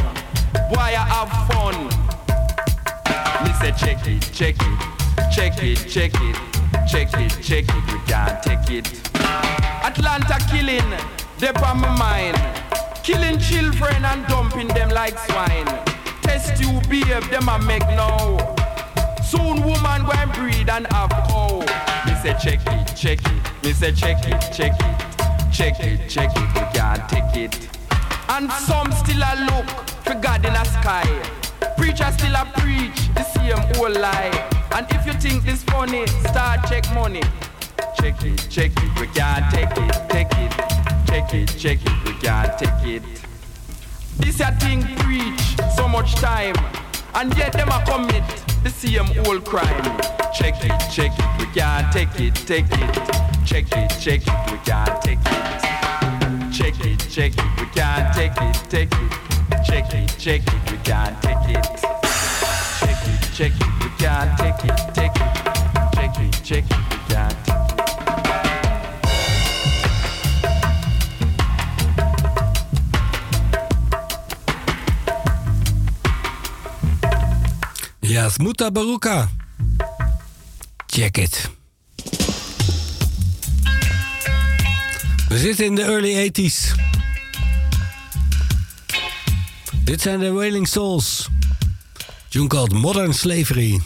Boy I have fun. Me say check it, check it, check it, check it, check it, check it. We can't take it. Atlanta killing, they on my mind. Killing children and dumping them like swine. Test you, babe, them a make now. Soon woman go and breed and have cow. Me say check it, check it. Me say check it, check it, check it, check it. We can't take it. And some still a look for God in the sky. Preacher still a preach the same old lie. And if you think this funny, start check money. Check it, check it. We can't take it, take it, check it, check it. We can't take it. This a thing preach so much time, and yet them a commit the same old crime. Check it, check it, we can't take it, take it. Check it, check it, we can't take it. Check it, check it, we can't take it, take it. Check it, check it, we can't take it. Check it, check it, we can't take it, take it. Check it, check it, we can't take it. Ja, Smuta Baruka. Check it. We zitten in de early 80s. Dit zijn de Wailing Souls. Tune called Modern Slavery.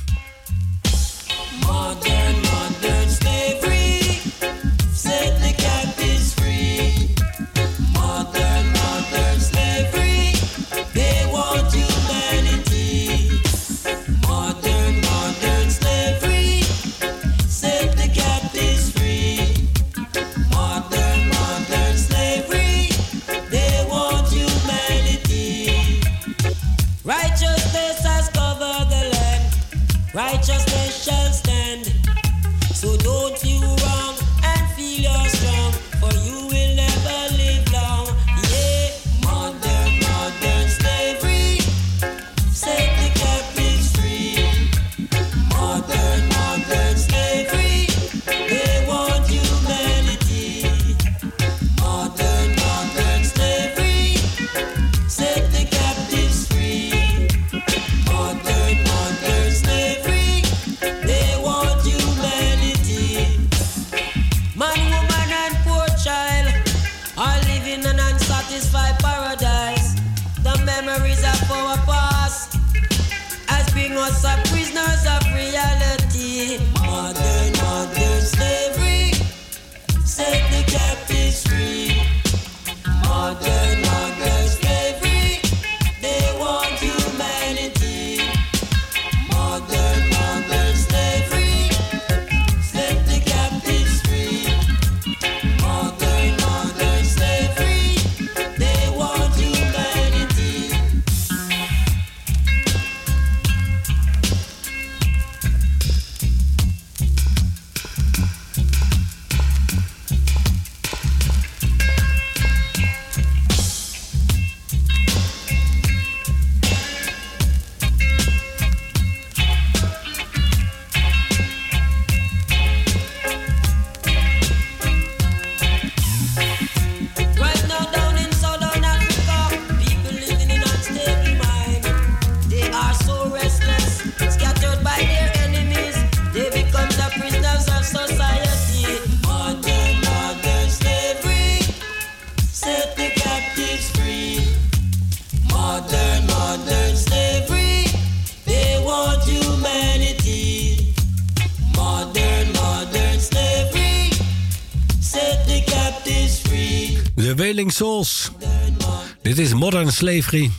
Slavery.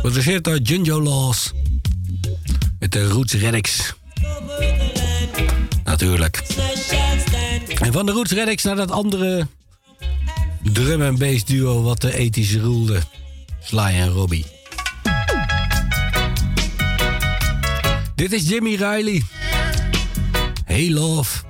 Geregisseerd door nou? Junjo Laws. Met de Roots Reddicks. Natuurlijk. En van de Roots Reddicks naar dat andere drum en bass duo wat de ethisch roelde. Sly en Robbie. Dit is Jimmy Riley. Hey love.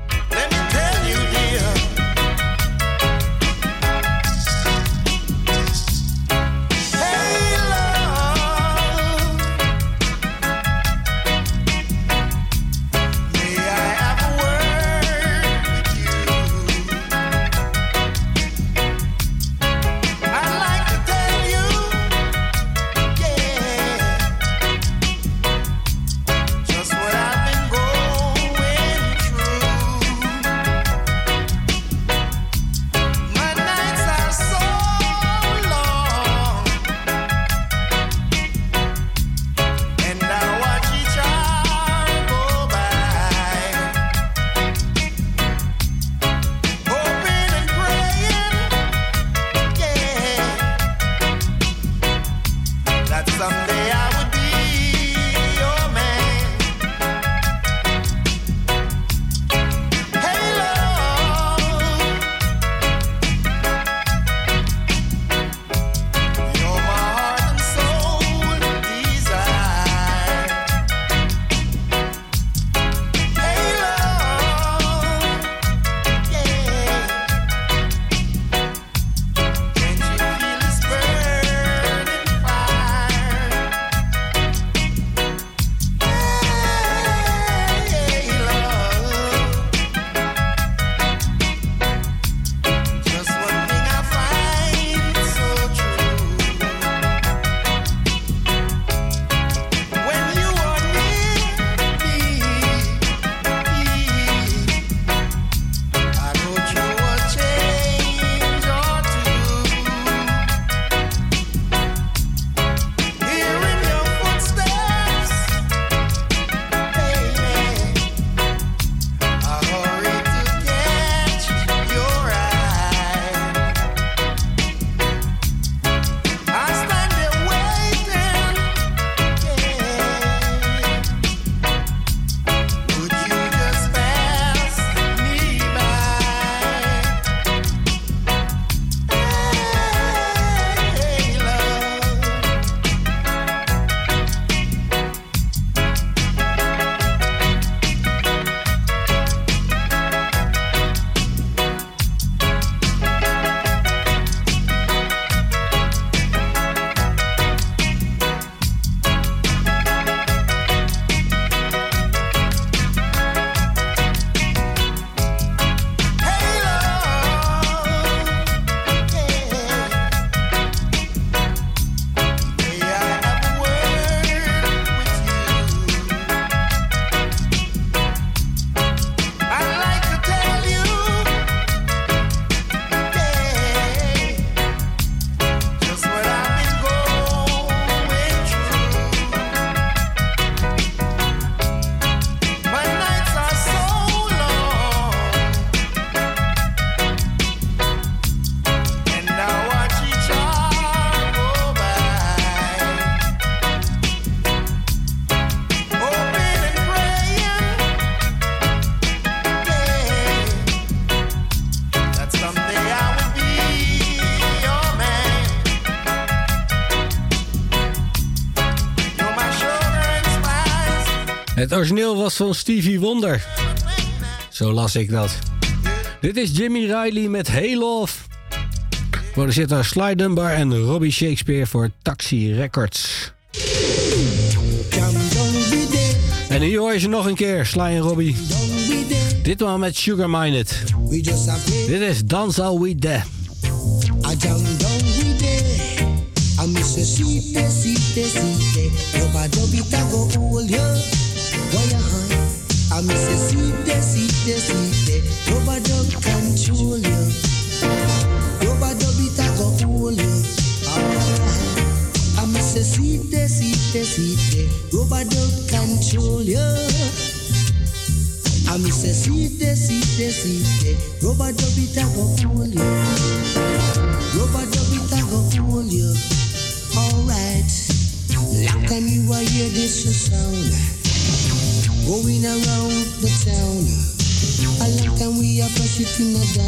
Het origineel was van Stevie Wonder. Zo las ik dat. Dit is Jimmy Riley met Hey Love. Produceert door Sly Dunbar en Robbie Shakespeare voor Taxi Records. En hier hoor je ze nog een keer, Sly en Robbie. Ditmaal met Sugar Minded. Dit is Dance All We I go. I miss a sweet, sweet, sweet. Rubber dub are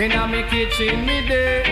in a me kitchen me there.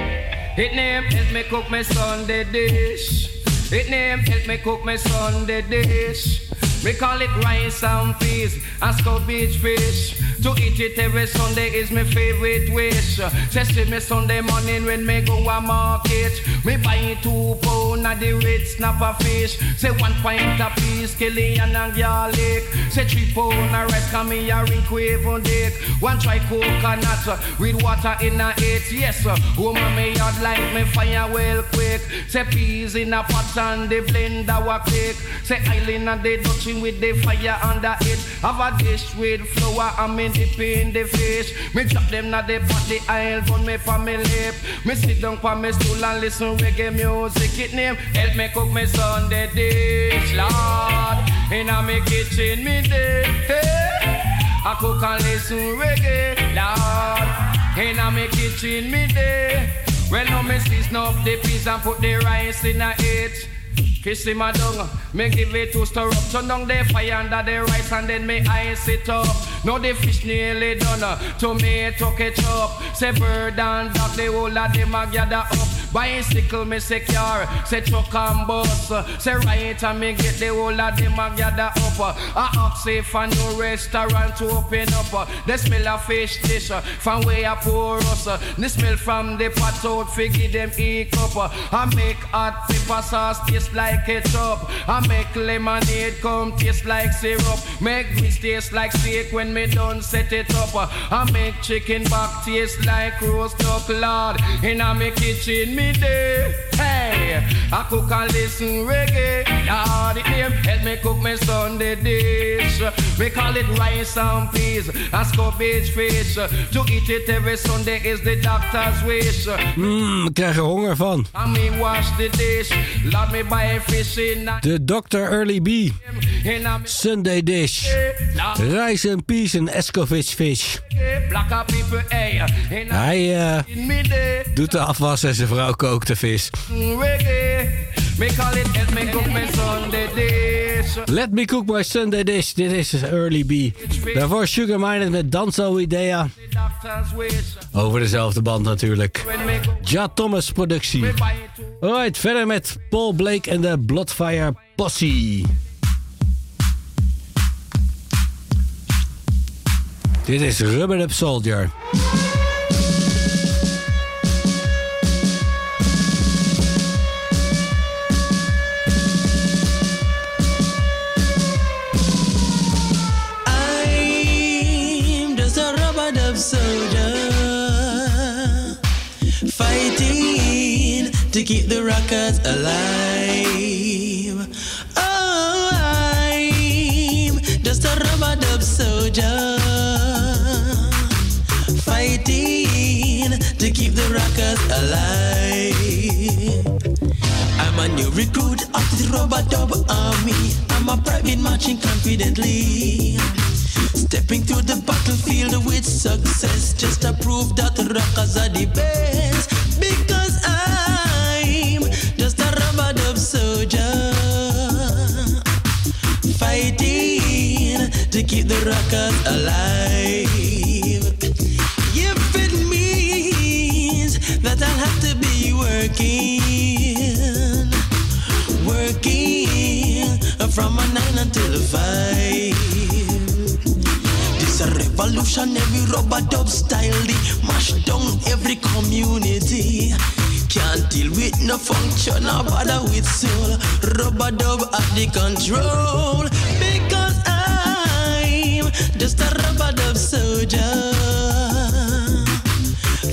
It name help me cook me Sunday dish. It name help me cook me Sunday dish. We call it rice and peas and scabbage fish. To eat it every Sunday is my favorite wish. Say me Sunday morning when me go a market. Me buy two pound of the red snapper fish. Say one pint of peas, scallion and garlic. Say three pound of rice, come me a ring even dick. One try coconut with water in a it. Yes, woman me yard like me fire well quick. Say peas in a pot and the blender wa quick. Say island and the Dutch machine with the fire under it. Have a dish with flour and me dip in the fish. Me drop them na the pot, the oil burn me for me lip. Me sit down for me stool and listen reggae music. It name help me cook me Sunday dish, Lord. Inna me kitchen me day. I cook and listen reggae, Lord. Inna me kitchen me day. Well, no me season up the peas and put the rice in a it. Fish in my dung, me give it to stir up. Turn down the fire under the rice and then me ice it up. Now the fish nearly done. Uh, tomato ketchup. Say bird and dog, the whole of them a gather up. Bicycle me secure. Say truck and bus. Say right and me get the whole of them a gather up. I ask if a new restaurant to open up. The smell of fish dish uh, from where I pour us. The smell from the pot out figure them eat up. I make hot pepper sauce taste like ketchup. I make lemonade come taste like syrup. Make grease taste like steak when me done set it up. I make chicken back taste like roast duck, Lord. In a me kitchen me day. Hey, I cook and listen reggae. Lord, it name help me cook me Sunday dish. We call it rice and peas, a scabbage fish. To eat it every Sunday is the doctor's wish. Mmm, krijg er honger van. I me wash the dish, let me buy fish in a De Dr. Early B. Sunday dish. Rice and peas en Escovitch fish. Hij eh, doet de afwas en zijn vrouw kookt de vis. Let me cook my Sunday dish. Dit is Early B. Daarvoor Sugar Minded met Danzo Idea. Over dezelfde band natuurlijk. Ja Thomas productie. Alright, verder met Paul Blake en de Bloodfire Posse. Dit is Rubber Up Soldier. Keep the rockers alive. Oh, I'm just a rubber dub soldier fighting to keep the rockers alive. I'm a new recruit of the rubber dub army. I'm a private marching confidently. Stepping through the battlefield with success, just to prove that rockers are the best. Because fighting to keep the rockers alive. If it means that I'll have to be working, working from a nine until a five. This a revolutionary rubber dub style, they mash down every community. Can't deal with no function or bother with soul. Rubber dub at the control because I'm just a rubber dub soldier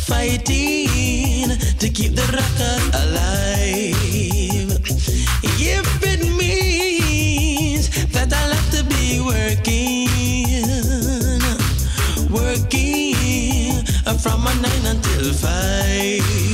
fighting to keep the rockers alive. If it means that I'll have to be working, working from a nine until five.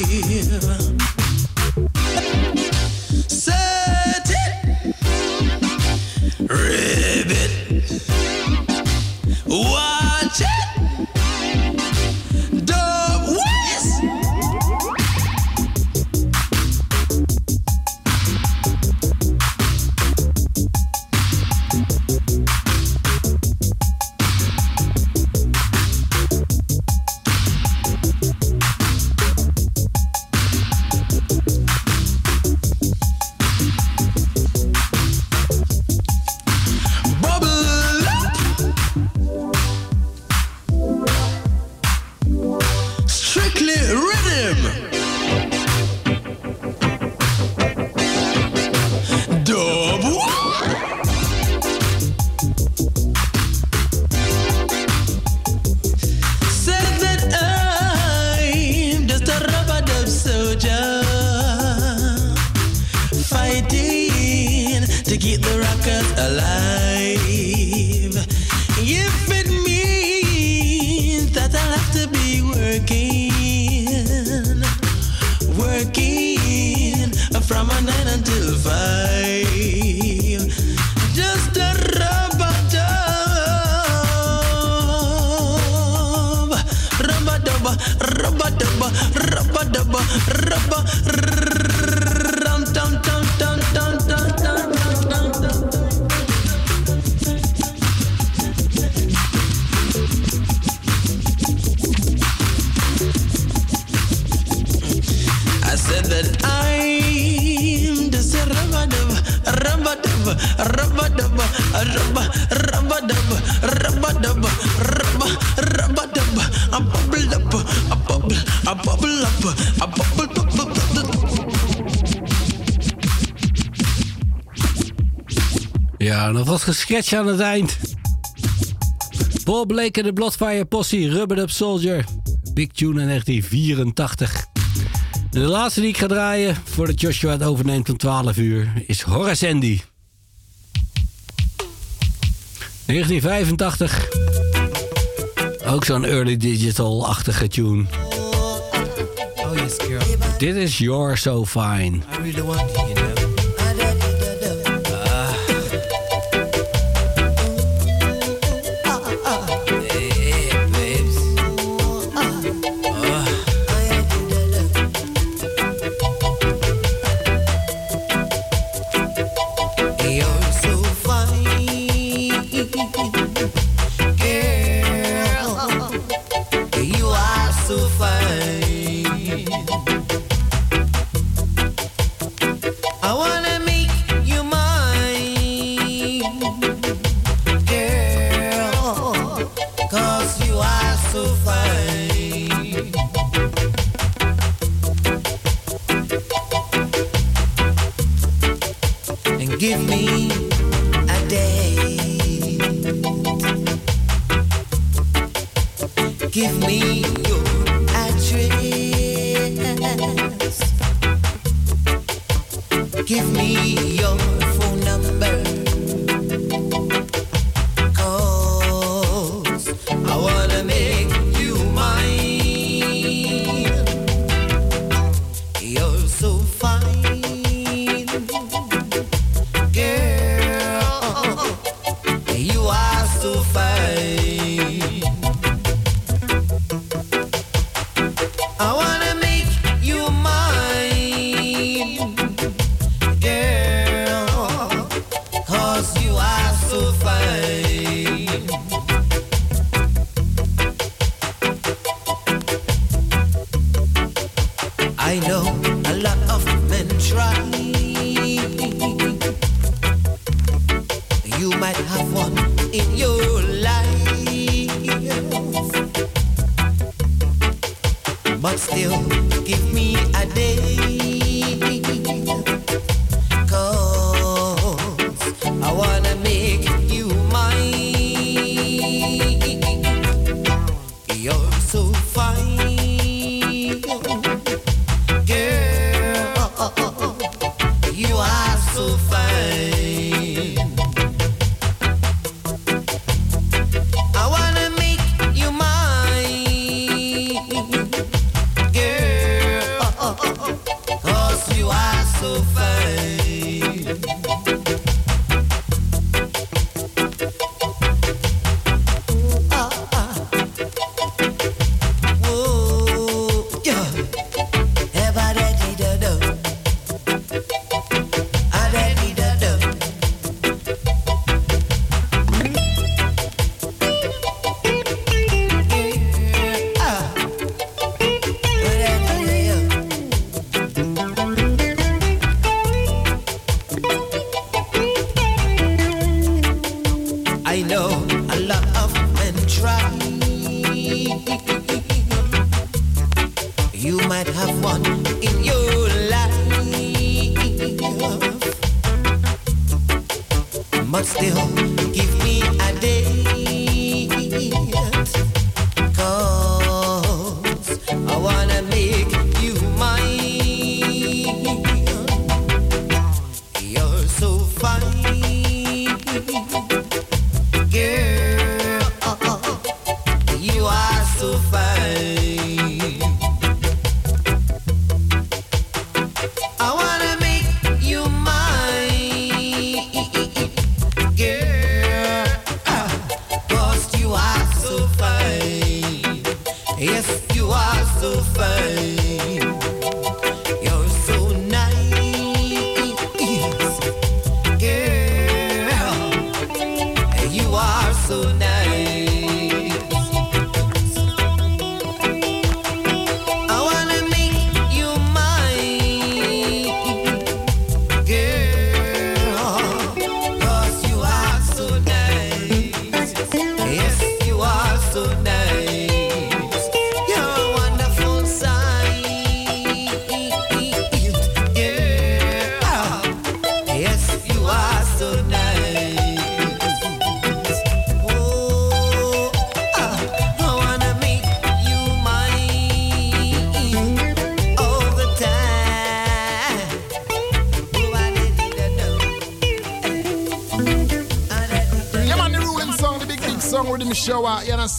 pocket alive. If it means that I'll have to be working, working from a nine until five, just a rubber dub, rubber dub, rubber dub, rubber dub, rubber. Catch aan het eind. Paul Blake en de Bloodfire Posse, Rubber Up Soldier. Big Tune in 1984. De laatste die ik ga draaien voordat Joshua het overneemt om 12 uur is Horace Andy. 1985. Ook zo'n early digital-achtige tune. Oh, yes, Dit is your So Fine.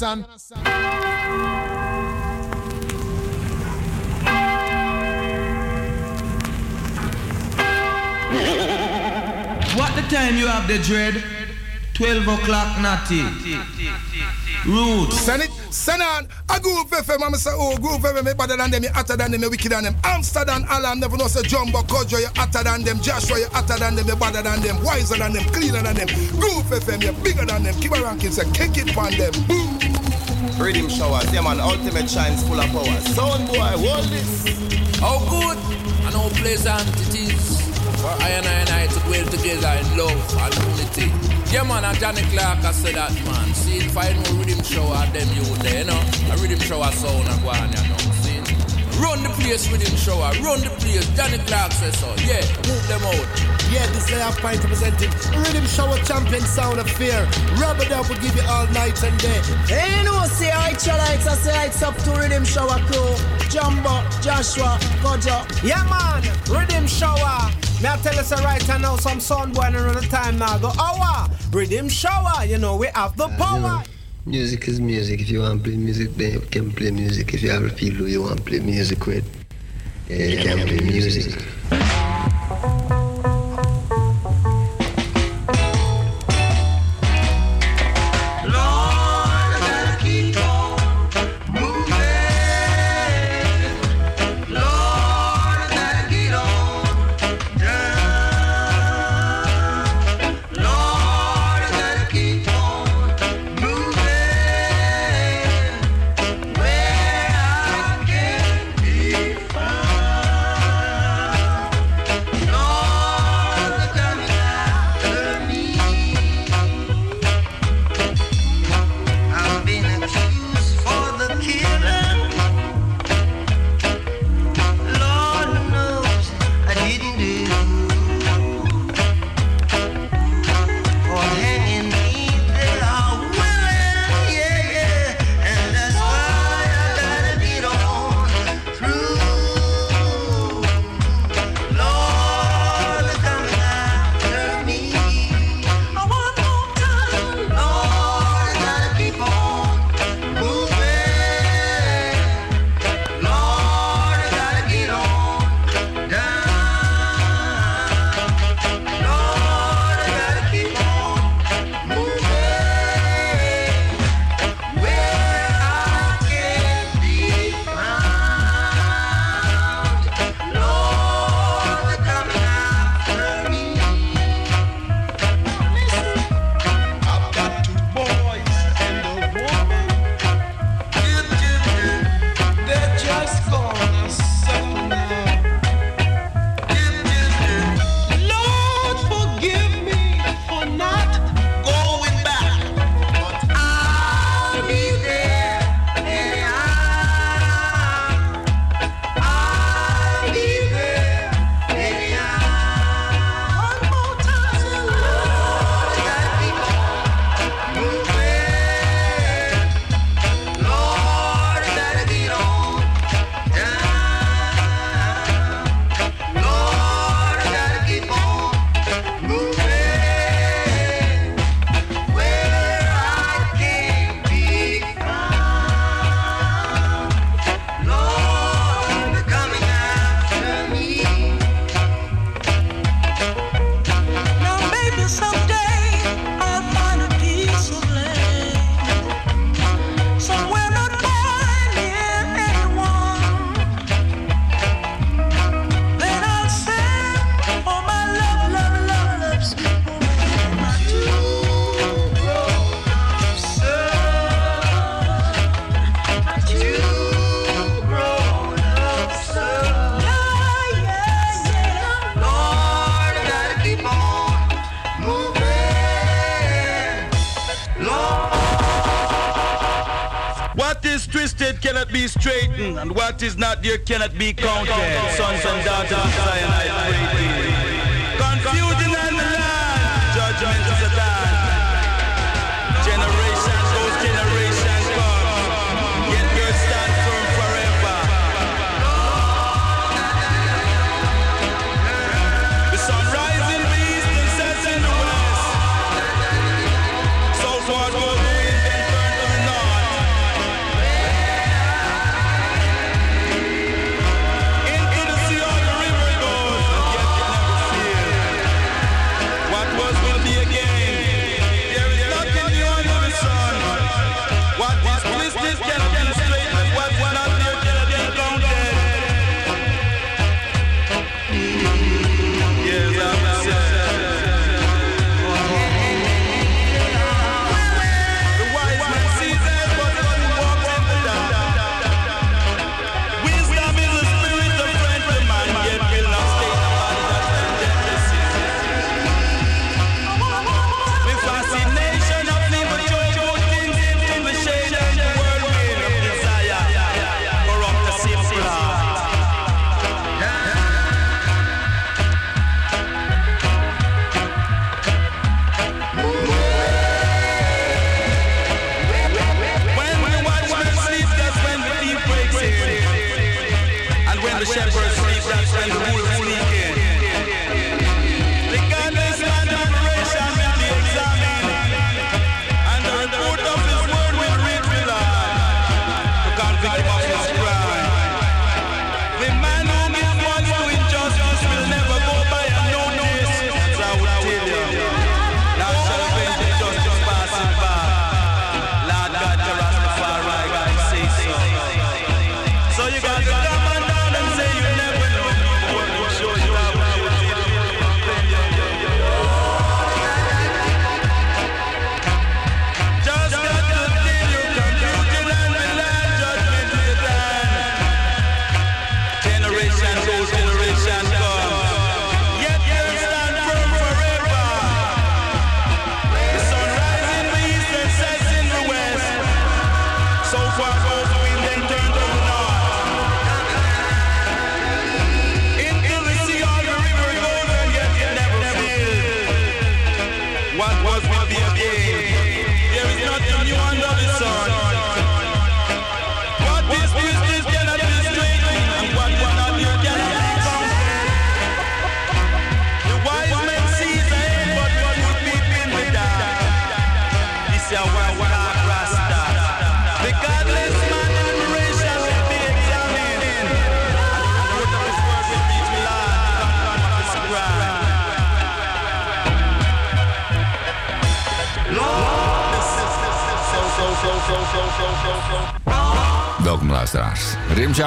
Understand? What the time you have the dread? 12 o'clock, natty. Roots. Send it, send on. A group FM, I'm say, oh, group FM, me better than them, you hotter than them, you wicked than them. Amsterdam, Alan, never know say Jumbo, Kojo, you hotter than them. Joshua, you hotter than them, you better than them. Wiser than them, cleaner than them. Group FM, you bigger than them. Keep a ranking, say, kick it on them. Boom. Riddim showers, yeah man, ultimate shines full of power. Sound boy, hold this. How good and how pleasant it is for I and I and I to dwell together in love and unity. Yeah man, and Johnny Clarke I said that man. See if I know riddim shower them you there, you know. A riddim shower sound and go on, you know. See? Run the place with him shower, run the place. Johnny Clarke says so. Yeah, move them out. Yeah, this is our point representing Riddim Shower Champion Sound of Fear. Rubber Dub will give you all night and day. Hey, you know, say I lights, I say it's up to Riddim Shower crew. Jumbo, Joshua, Kojo. Yeah, man, Riddim Shower. May I tell us right now, some sound boy around the time now. Go, hour, Riddim Shower. You know, we have the power. Music is music. If you want to play music, then you can play music. If you have a feel who you want to play music with, yeah, you can play music. There cannot be counted. Sons and daughters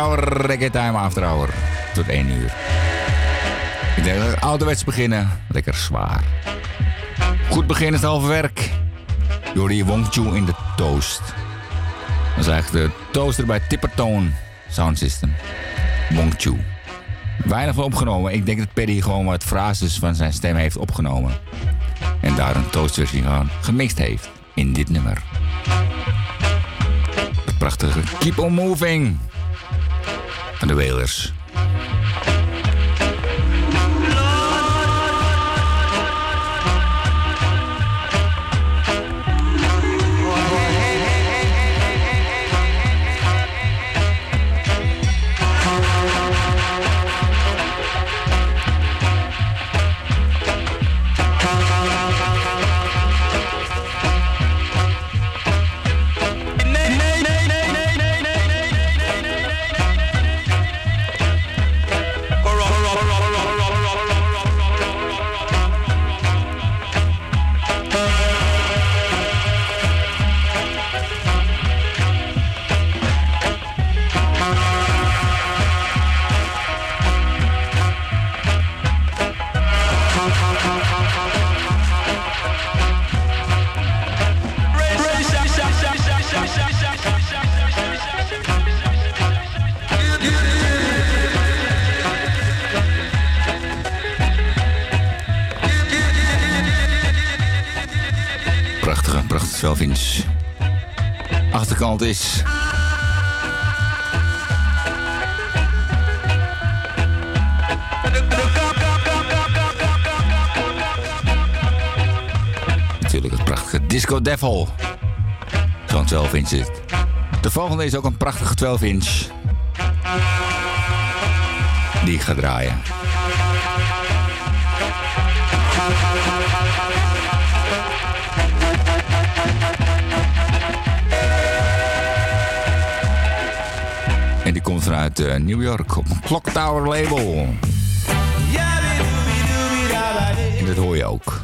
hour, time after hour. Tot 1 uur. Ik denk dat we ouderwets beginnen. Lekker zwaar. Goed beginnen is het halve werk. Jori Wongchu in de toast. Dat is eigenlijk de toaster bij Tippertone Sound System. Wongchu. Weinig van opgenomen. Ik denk dat Perry gewoon wat frases van zijn stem heeft opgenomen. En daar een toastversie van gemixt heeft in dit nummer. Prachtige Keep on Moving de Wailers. Devil. Zo'n 12 inch zit. De volgende is ook een prachtige 12 inch. Die ik ga draaien. En die komt vanuit eh, New York op een Clock Tower label. En dat hoor je ook.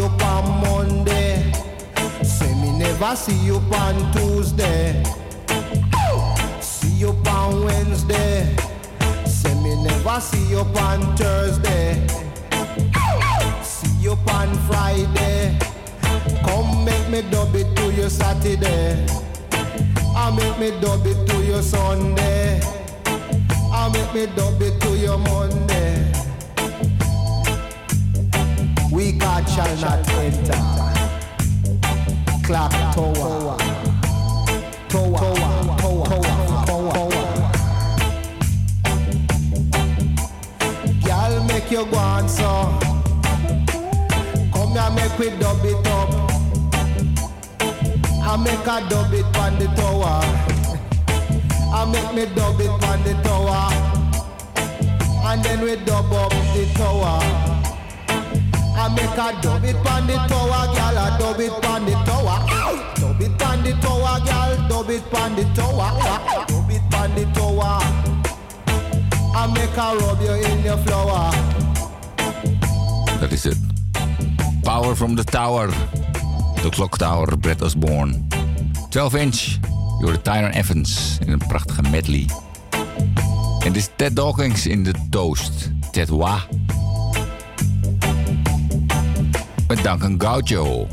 You on Monday. Say me never see you on Tuesday. See you on Wednesday. Say me never see you on Thursday. See you on Friday. Come make me dub it to you Saturday. I make me dub it to you Sunday. I make me dub it to you Monday. God shall not enter. Clock tower. Tower. Tower. Tower. Girl, make you go so. Come here, make we dub it up. I make a dub it on the tower. I make me dub it on the tower. And then we dub up the tower. Make a dub it on the tower, girl. I dub it on the tower. Ow! Dub it on the tower, girl. Dub it on the tower. Dub it on the tower. I make a rub you in your flower. Dat is het. Power from the Tower. De Clock Tower, Brett Osborne. 12 inch. Door Tyron Evans in een prachtige medley. En dit is Ted Dawkins in de Toast. Ted Wa. Met Duncan Gaucho.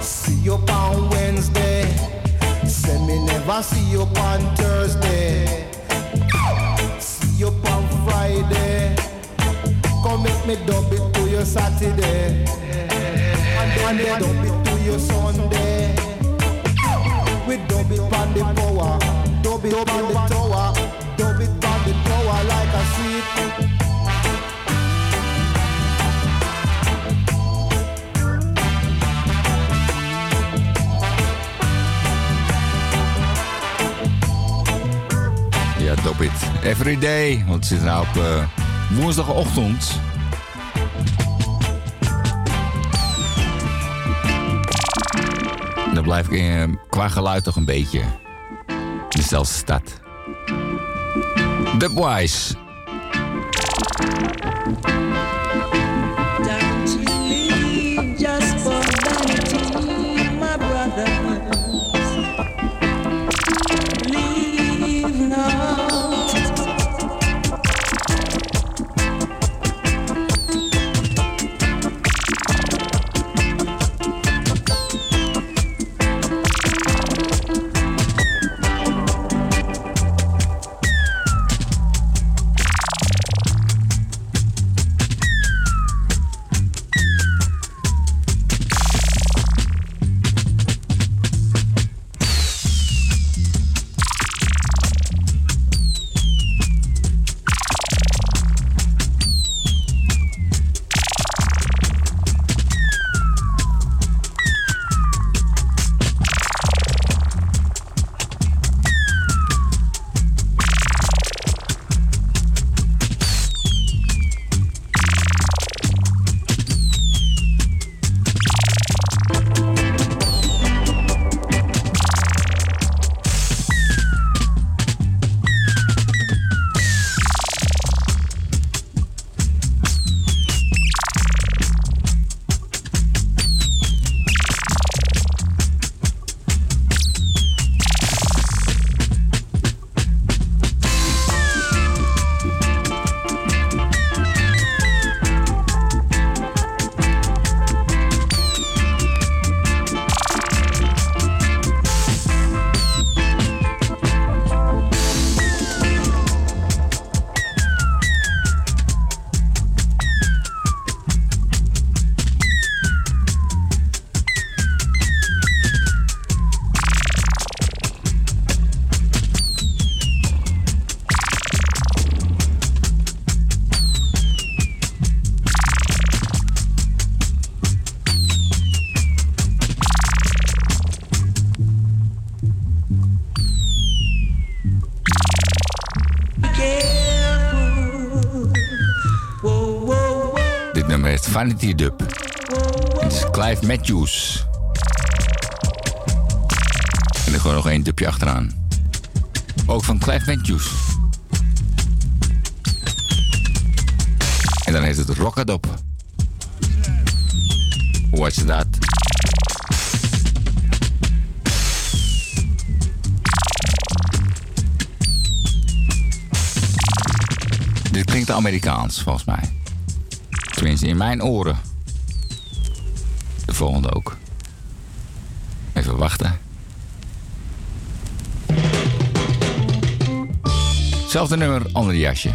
See you on Wednesday. Say me never see you on tower like a sweet. Every day. Want het zit nou op eh, woensdagochtend. Dan blijf ik eh, qua geluid toch een beetje in dezelfde stad. Dubwise. Vanity Dub. Dit is Clive Matthews. En er gewoon nog één dubje achteraan. Ook van Clive Matthews. En dan heet het Rockadop. Watch that. Dit klinkt Amerikaans, volgens mij. In mijn oren. De volgende ook. Even wachten. Zelfde nummer, ander jasje.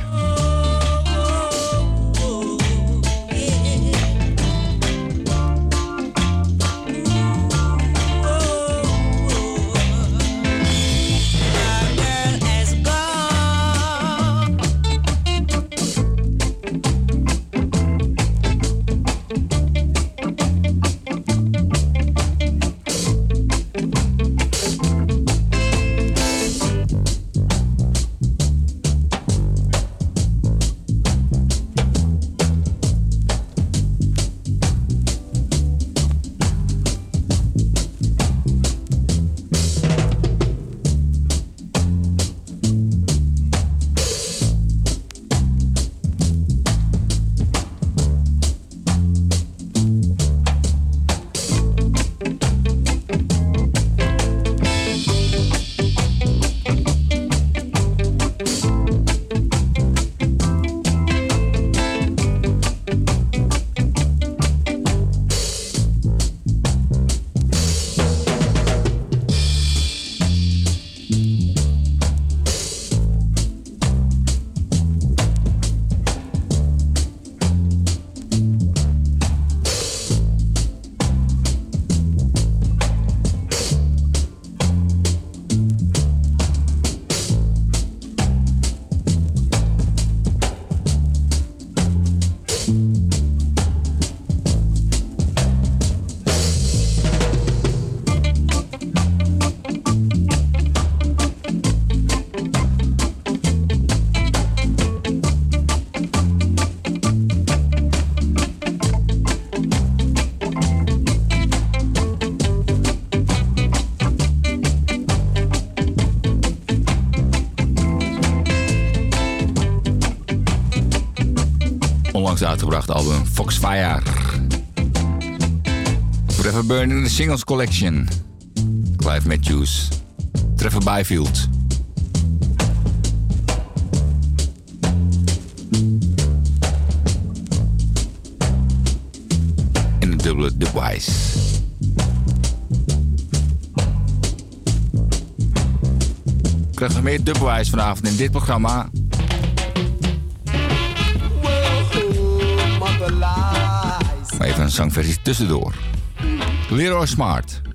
Singles Collection. Clive Matthews. Trevor Byfield. En een dubbele Dubwise. Ik krijg nog meer Dubwise vanavond in dit programma. Maar even een zangversie tussendoor. Leroy Smart.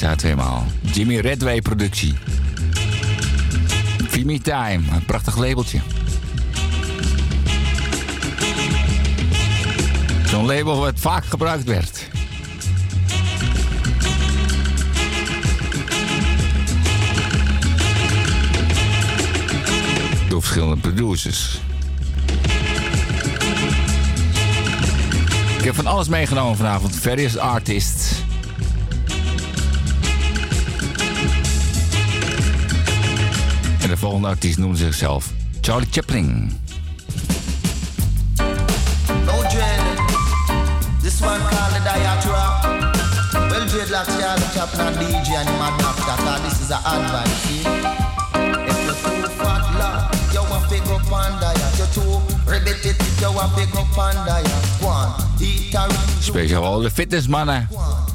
Modellijst tweemaal. Jimmy Redway productie. Fimi Time, een prachtig labeltje. Zo'n label wat vaak gebruikt werd. Door verschillende producers. Ik heb van alles meegenomen vanavond. Various artists. Volgende artiest noemde zichzelf Charlie Chaplin. No dread. This one called the Diatra. Well, dreadlocks, yeah, the chap not DJ and him a doctor. Cause this is a advice, see? If you're too fat, lad, you want pick up and diet. You're too repetitive, you want pick up and diet. Go on, eat a Speciaal voor de fitnessmannen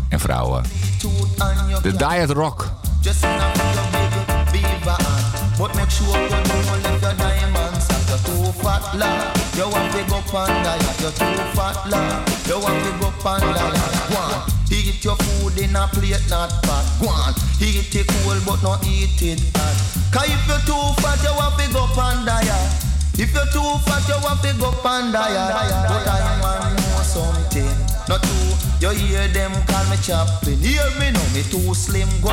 en vrouwen. De Diet Rock. But make sure you don't left your diamonds out. You're too fat, lad. You want up and diet. You're too fat, lad. You want big up and diet. Go. Eat your food in a plate, not fat. Go on. Eat it cool, but not eat it hot. Cause if you're too fat, you want big up and diet. If you're too fat, you want big up and diet. But I want know something. Not too, you hear them call me Chaplin. Hear me now, me too slim, go.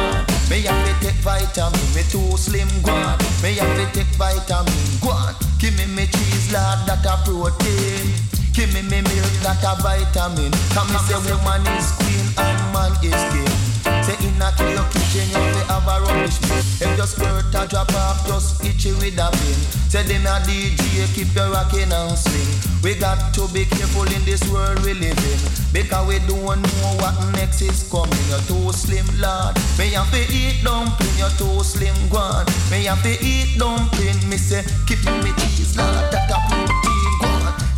Me have to take vitamin, me too slim, go on. Me have to take vitamin, go on. Give me me cheese, lad, that a protein. Give me me milk, that a vitamin. Come me say woman is queen and man is king. Say in a your kitchen, you to have a rubbish bin. If your skirt a drop off, just itchy with a pin. Say them a DJ, keep your rocking and swing. We got to be careful in this world we live in. Because we don't know what next is coming. You're too slim, lad. Me have to eat dumpling, you're too slim, gone. Me have to eat dumpling. Me say, keep me cheese, lad. That a protein.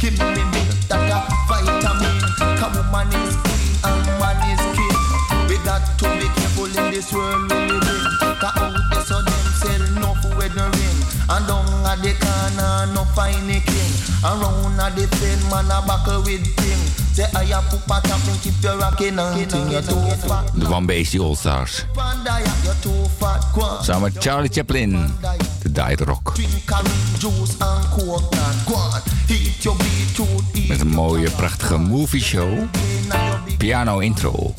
Give me me milk, that a vitamin. Come woman is queen and man is king. We got to be careful in this world we live in. Cause at the corner no find a king. Around at the pen man a buckle with thing. Say I a put a tap and keep your rocking and thing. You're too fat. De One Beastie All Stars. On. Samen met Charlie Chaplin. De Diet Rock. On, Met een mooie, prachtige movie show. Piano intro. on.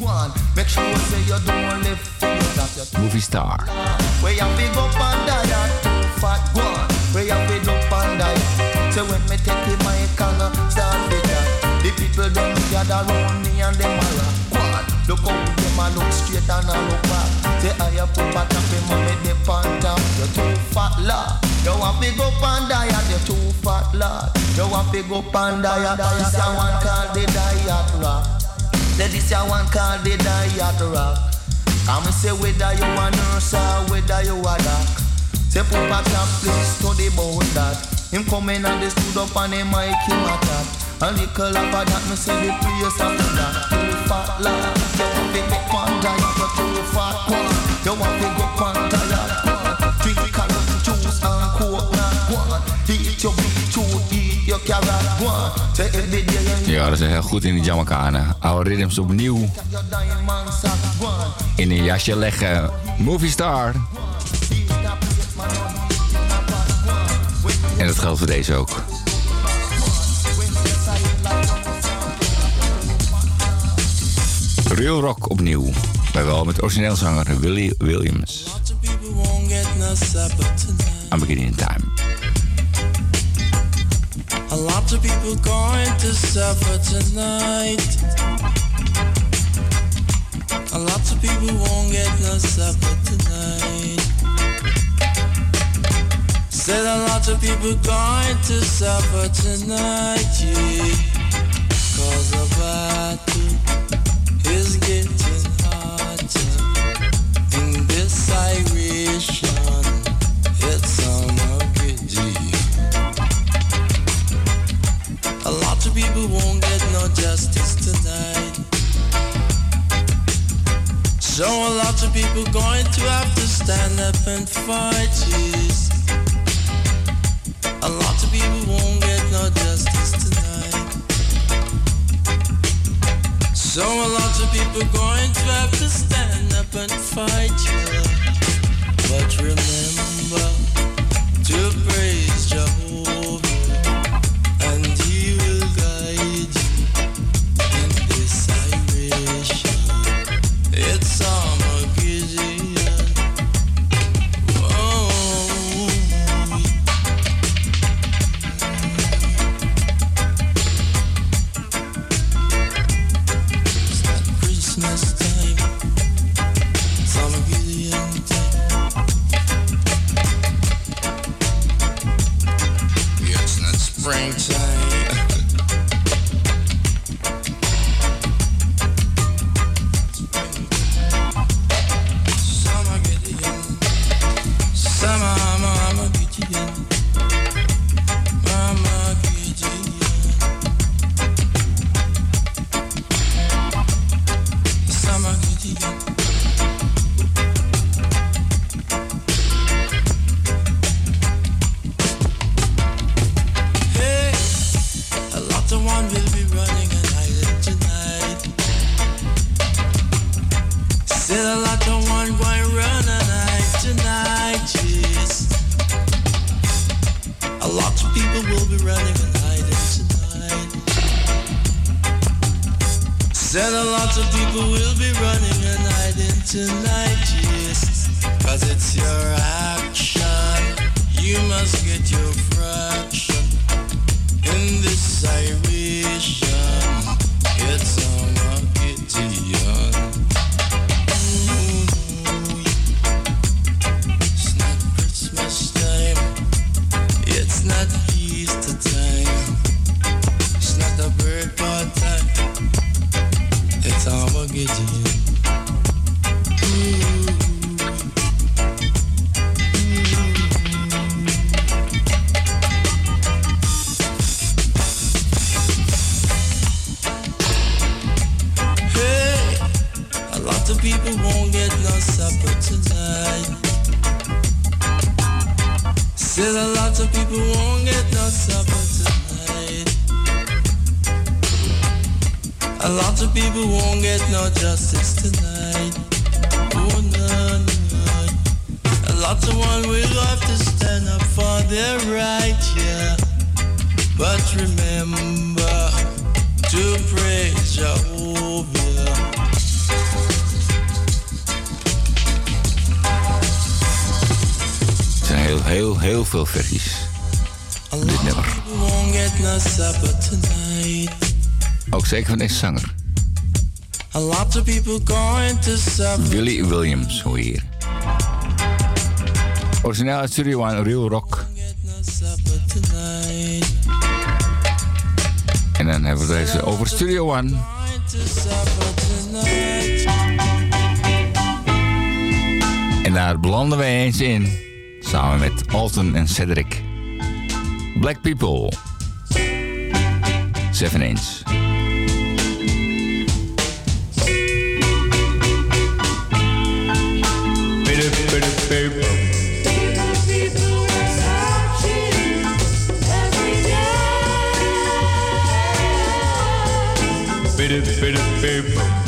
Movie star. Where you big up and diet. So when me take the mic and uh, start with that, the people them gather round me and them rock. Go look how them a look straight and a look back. Say I you put back up in mommy the top. You too fat lad. You want big up and diet, you too fat lad. You want big up and diet. This a one called the diet rock. Say this a one called the diet rock. Come say whether you a nurse or whether you a doc. Say that place to the about that. Him come in and they stood up and him mic him attack. A little that me say the place after that. Too fat lad, you want to go pan diet, you too fat one. You want to go pan diet, one. Drink orange juice and coconut, one. Eat your beetroot, eat your carrot, one. Say every day you Ja, dat is heel goed in die Jamaicanen. Oude rhythms opnieuw one. in een jasje leggen. Movie star. En dat geldt voor deze ook. Real Rock opnieuw. Maar wel met origineel zanger Willie Williams. I'm beginning in time. A lot of people going to suffer tonight. A lot of people won't get no supper tonight. Said a lot of people going to suffer tonight, yeah. Cause the battle is getting hotter in this iration. It's on a A lot of people won't get no justice tonight. So a lot of people going to have to stand up and fight, yes. So a lot of people going to have to stand up and fight, yeah. But remember to praise Jehovah van de zanger. A lot of people going to Williams, hoe hier. Origineel uit Real Rock. En dan hebben we deze over Studio One. En daar belanden wij eens in. Samen met Alton en Cedric. Black People. 7 eens. baby.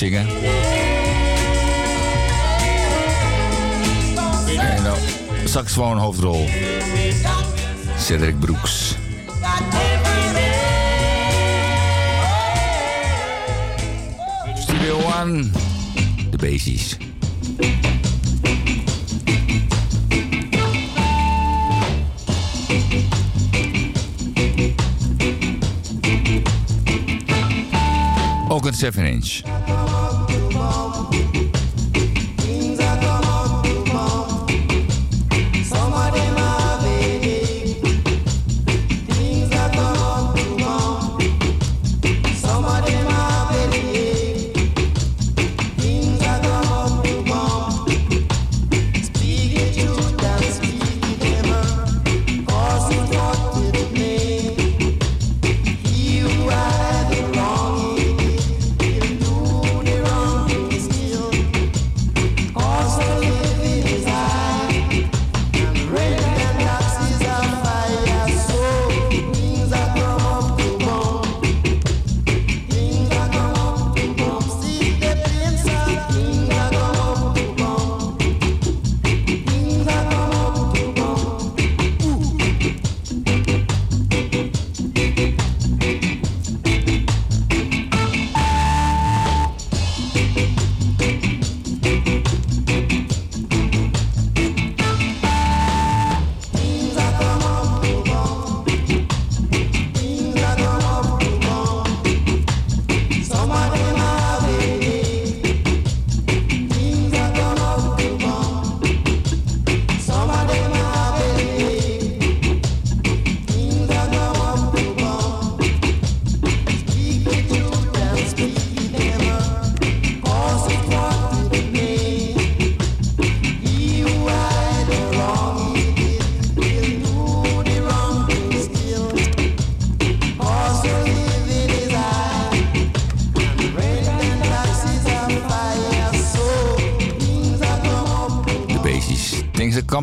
Llega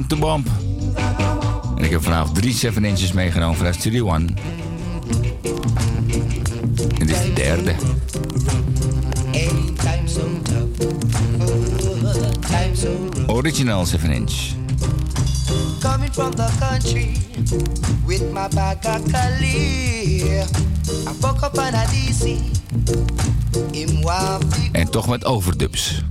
de Come to Bomb. En ik heb vanavond drie 7 inches meegenomen vanuit Studio One. En dit is de derde. Ain't time so tough. Oh, time so rough. Original 7 inch. Coming from the country with my bag of Cali. I woke up on a DC. Him want big. En toch met overdubs.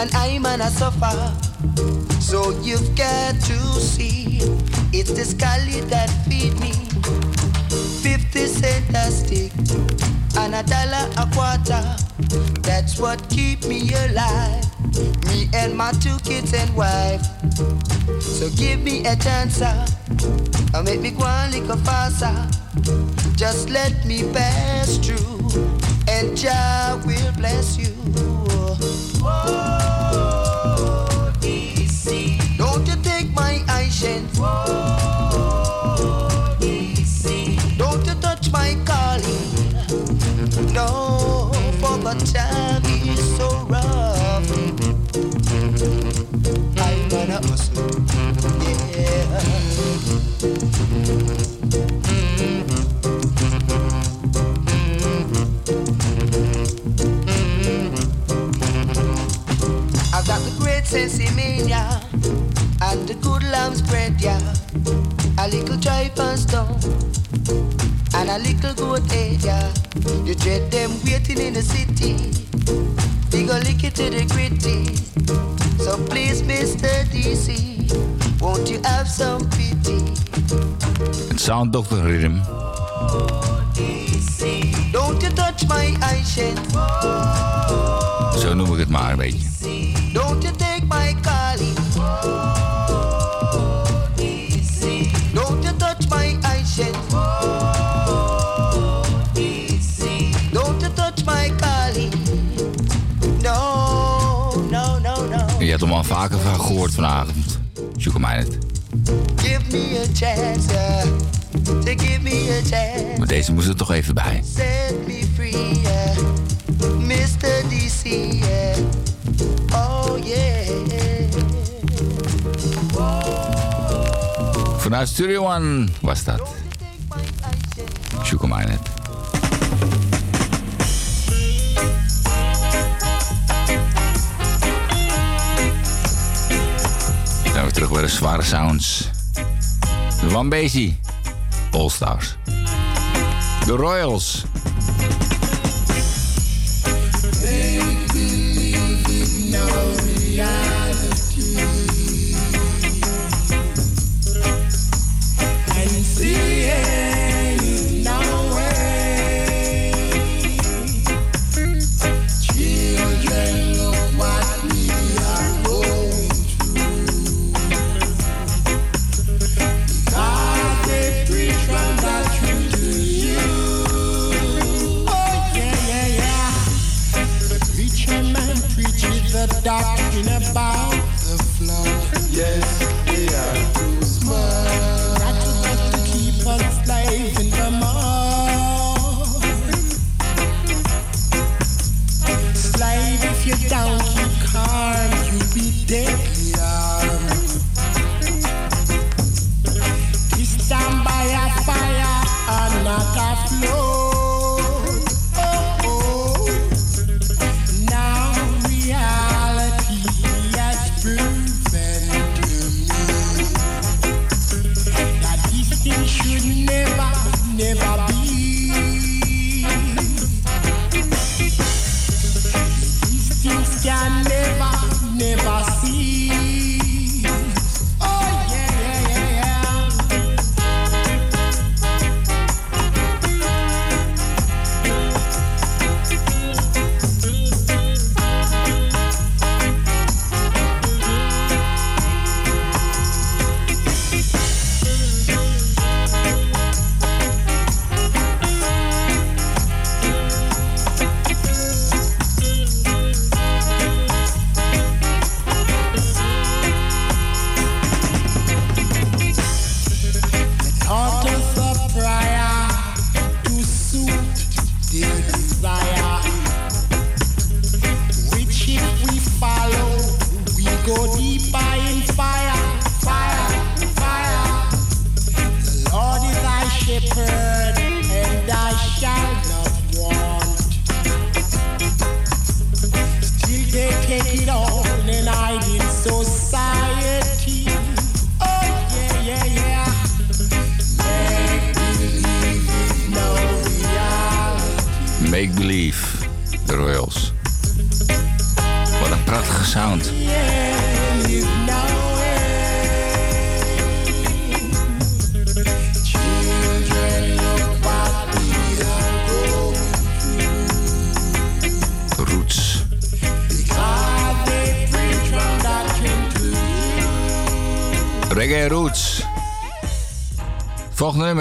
And I'm on a suffer. So you've got to see, it's the scully that what keep me alive. Me and my two kids and wife. So give me a chance, uh, and make me go on little faster. Just let me pass through, and Jah will bless you. Whoa, DC. Don't you take my eyeshade. Whoa, the good spread, yeah. A little tripe and stone and a little goat head, yeah. You dread them waiting in the city. We go lick it to the gritty. So please, Mr. DC, won't you have some pity? Sound Doctor Rhythm. Don't you touch my eyeshade. Zo noem ik het maar een beetje. Hebt hem al vaker van gehoord vanavond. Zoek hem het. Give me a chance, uh, to give me a chance. Maar deze moest er toch even bij. Set me free, yeah. Mr. DC, yeah. Oh yeah. Vanuit Studio One was dat. Zoek hem het. Zware sounds. One Basie. All Stars. De Royals.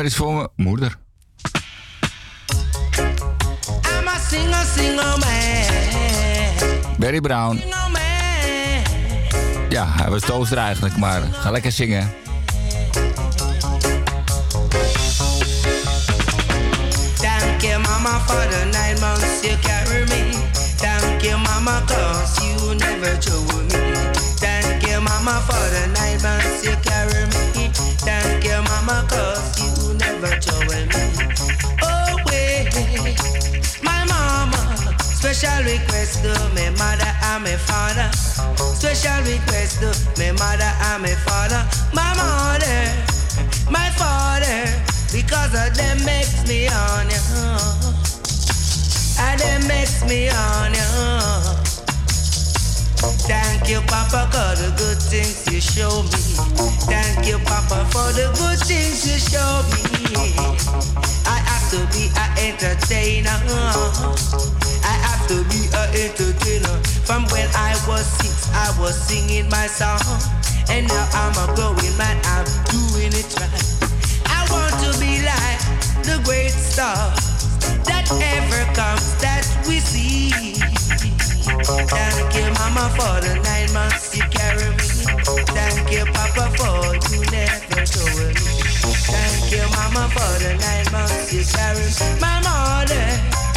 Is voor mijn moeder. I'm a singer, singer man. Barry Brown. Ja, hij was toaster eigenlijk, maar ga lekker zingen. Thank you, mama, for the nine months you carry me. Thank you, mama, Special request to my mother and my father. Special request to my mother and my father. My mother, my father. Because of them makes me on you. And them makes me on you. Thank you, Papa, for the good things you show me. Thank you, Papa, for the good things you show me. I have to be an entertainer. To be an entertainer. From when I was six, I was singing my song. And now I'm a growing man, I'm doing it right. I want to be like the great star that ever comes that we see. Thank you, Mama, for the nine months you carry me. Thank you, Papa, for you never told me. Thank you, Mama, for the nine months you carry me. My mother,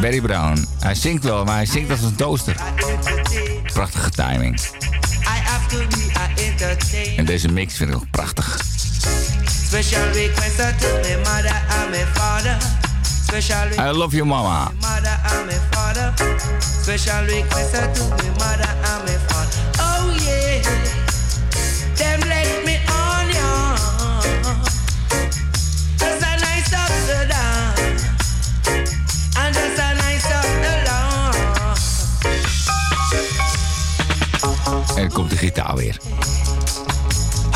Barry Brown. Hij zingt wel, maar hij zingt als een toaster. Prachtige timing. I have to be a entertainer. En deze mix vind ik ook prachtig. Special request to my mother and my father. Special request I love you, mama. to my mother and my father. Special request to my mother and my father.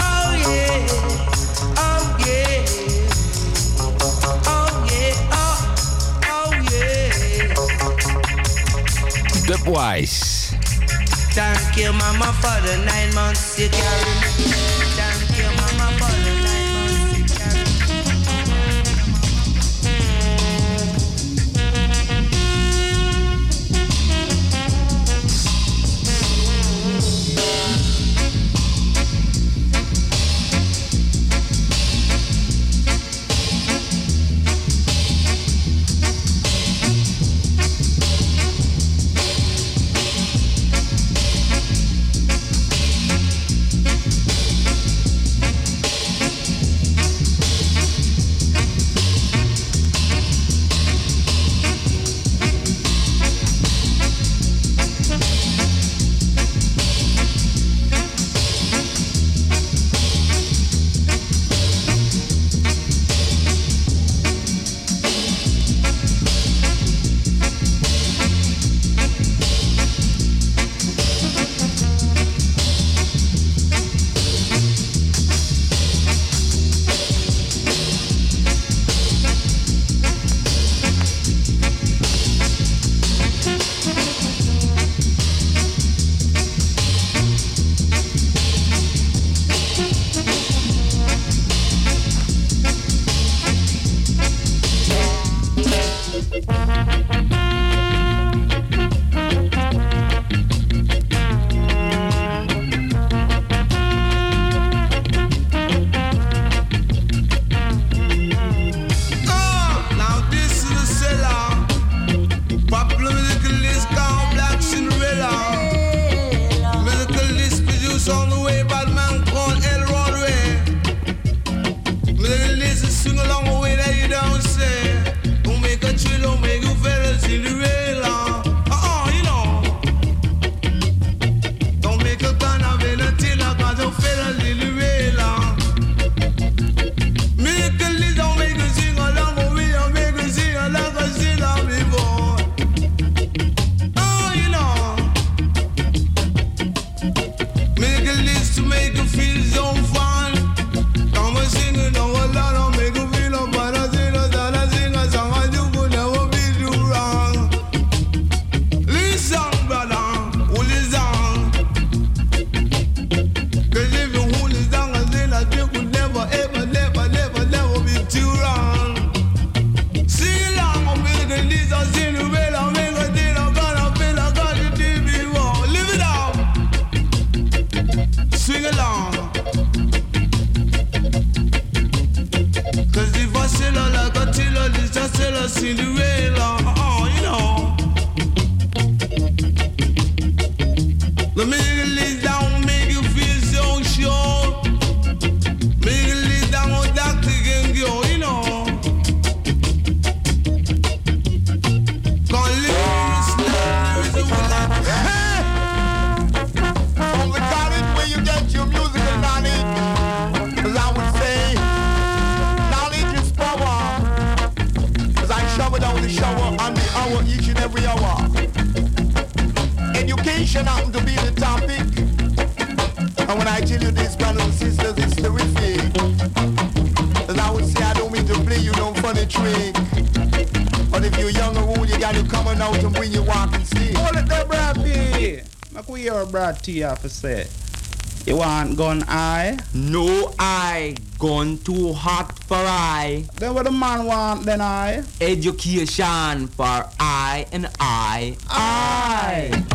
Oh yeah. Dubwise. Thank you, Mama, for the nine months you me. You no trick. But if you're young and old, you got to come on out and bring your walking stick. Hold it there, Brad P. Make we hear Brad T have to say. You want gun eye? No eye. Gun too hot for I. Then what the man want then I? Education for I and I. I. That's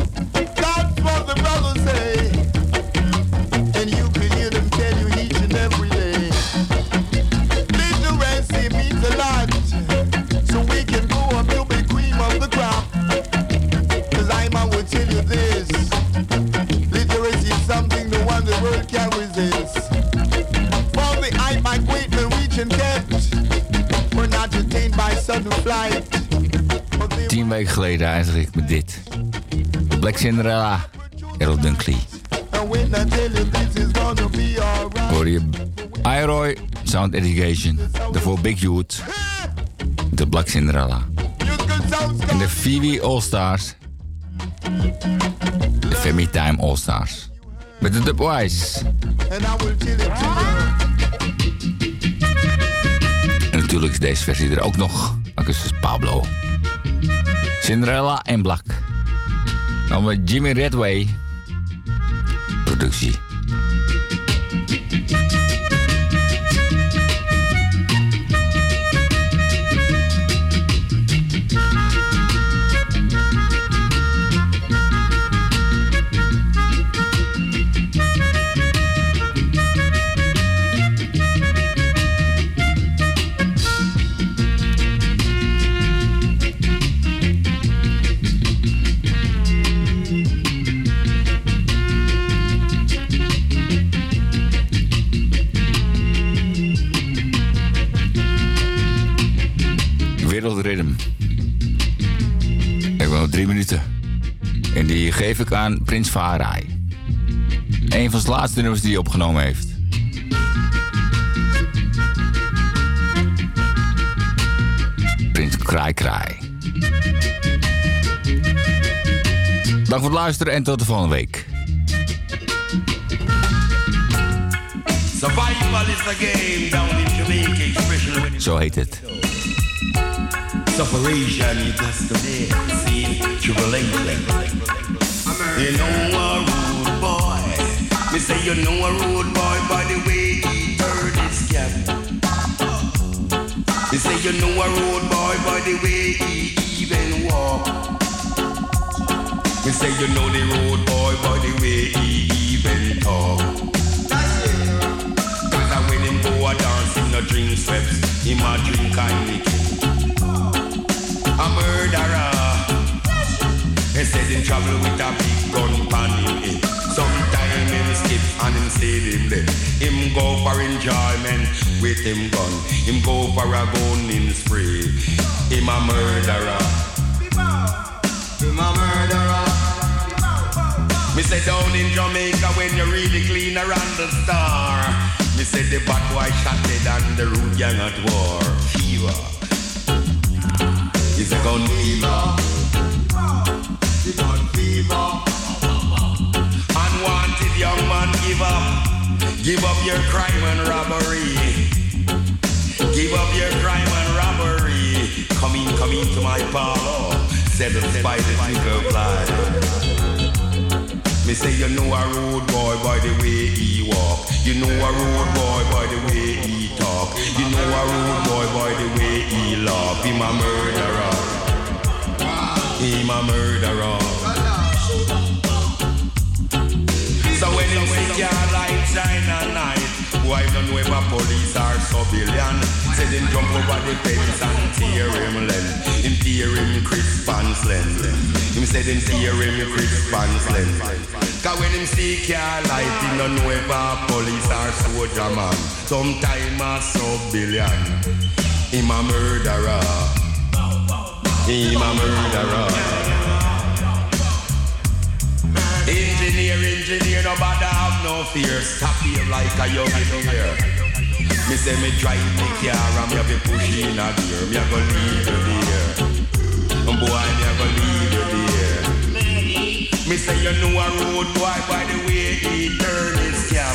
Tien weken geleden eindig ik met dit. Black Cinderella, Errol Dunkley. Hoor je iRoy, Sound Education. Daarvoor Big Youth, de Black Cinderella. En de Phoebe All Stars. De Femi Time All Stars. Met de Dubwise. En natuurlijk is deze versie er ook nog. Augustus Pablo. Cinderella en Black. Dan Jimmy Redway. Productie. Drie minuten. En die geef ik aan Prins Farai. Een van zijn laatste nummers die hij opgenomen heeft. Prins Kraai Kraai. Dank voor het luisteren en tot de volgende week. Survival is the game down in Jamaica, especially when it's Zo heet het. Separation. You to see tribulation. You know a rude boy. Me say you know a rude boy by the way he turn his cap. Me say you know a rude boy by the way he even walk. Me say you know the rude boy by the way he even talk. Cause when him go a dance, him no drink steps, him a drink and liquor. A murderer. He said him travel with a big gun pan him. Sometime him skip and him say him dead. Him go for enjoyment with him gun. Him go for a gun in spray. Him a murderer. Him a murderer. Me say down in Jamaica when you really clean around the star. Me say the bad boy shot dead and the root gang at war. Fever. A gun fever. The gun fever. Unwanted young man give up. Give up your crime and robbery. Give up your crime and robbery. Come in, come into my parlor. Said the spider twinkle fly. Me say you know a road boy by the way he walk. You know a road boy by the way he talk. You know a road boy by the way he laugh. Him a murderer. Him a murderer. So when him see your light shine at night, why don't know if a police or civilian? Say them jump over the fence and tear him length. Him tear him crisp and slim. Him say them tear him crisp and slim. Cause when him see car light, he no know if a police or soldier man. Sometime a billion. Him a murderer. Him a murderer. Engineer, engineer, nobody have no fear. Stop here like a young engineer. Me say me drive me car and me have a push in a gear. Me a go leave you there. Boy, me a go leave you there. Me say you know a road boy by the way he turn his cap.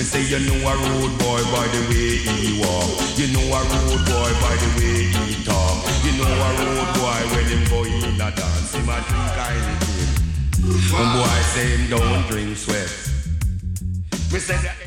Me say you know a road boy by the way he walk. You know a road boy by the way he talk. You know a road boy when him go in a dance, him a drink anything. And boy say him don't drink sweat. Say that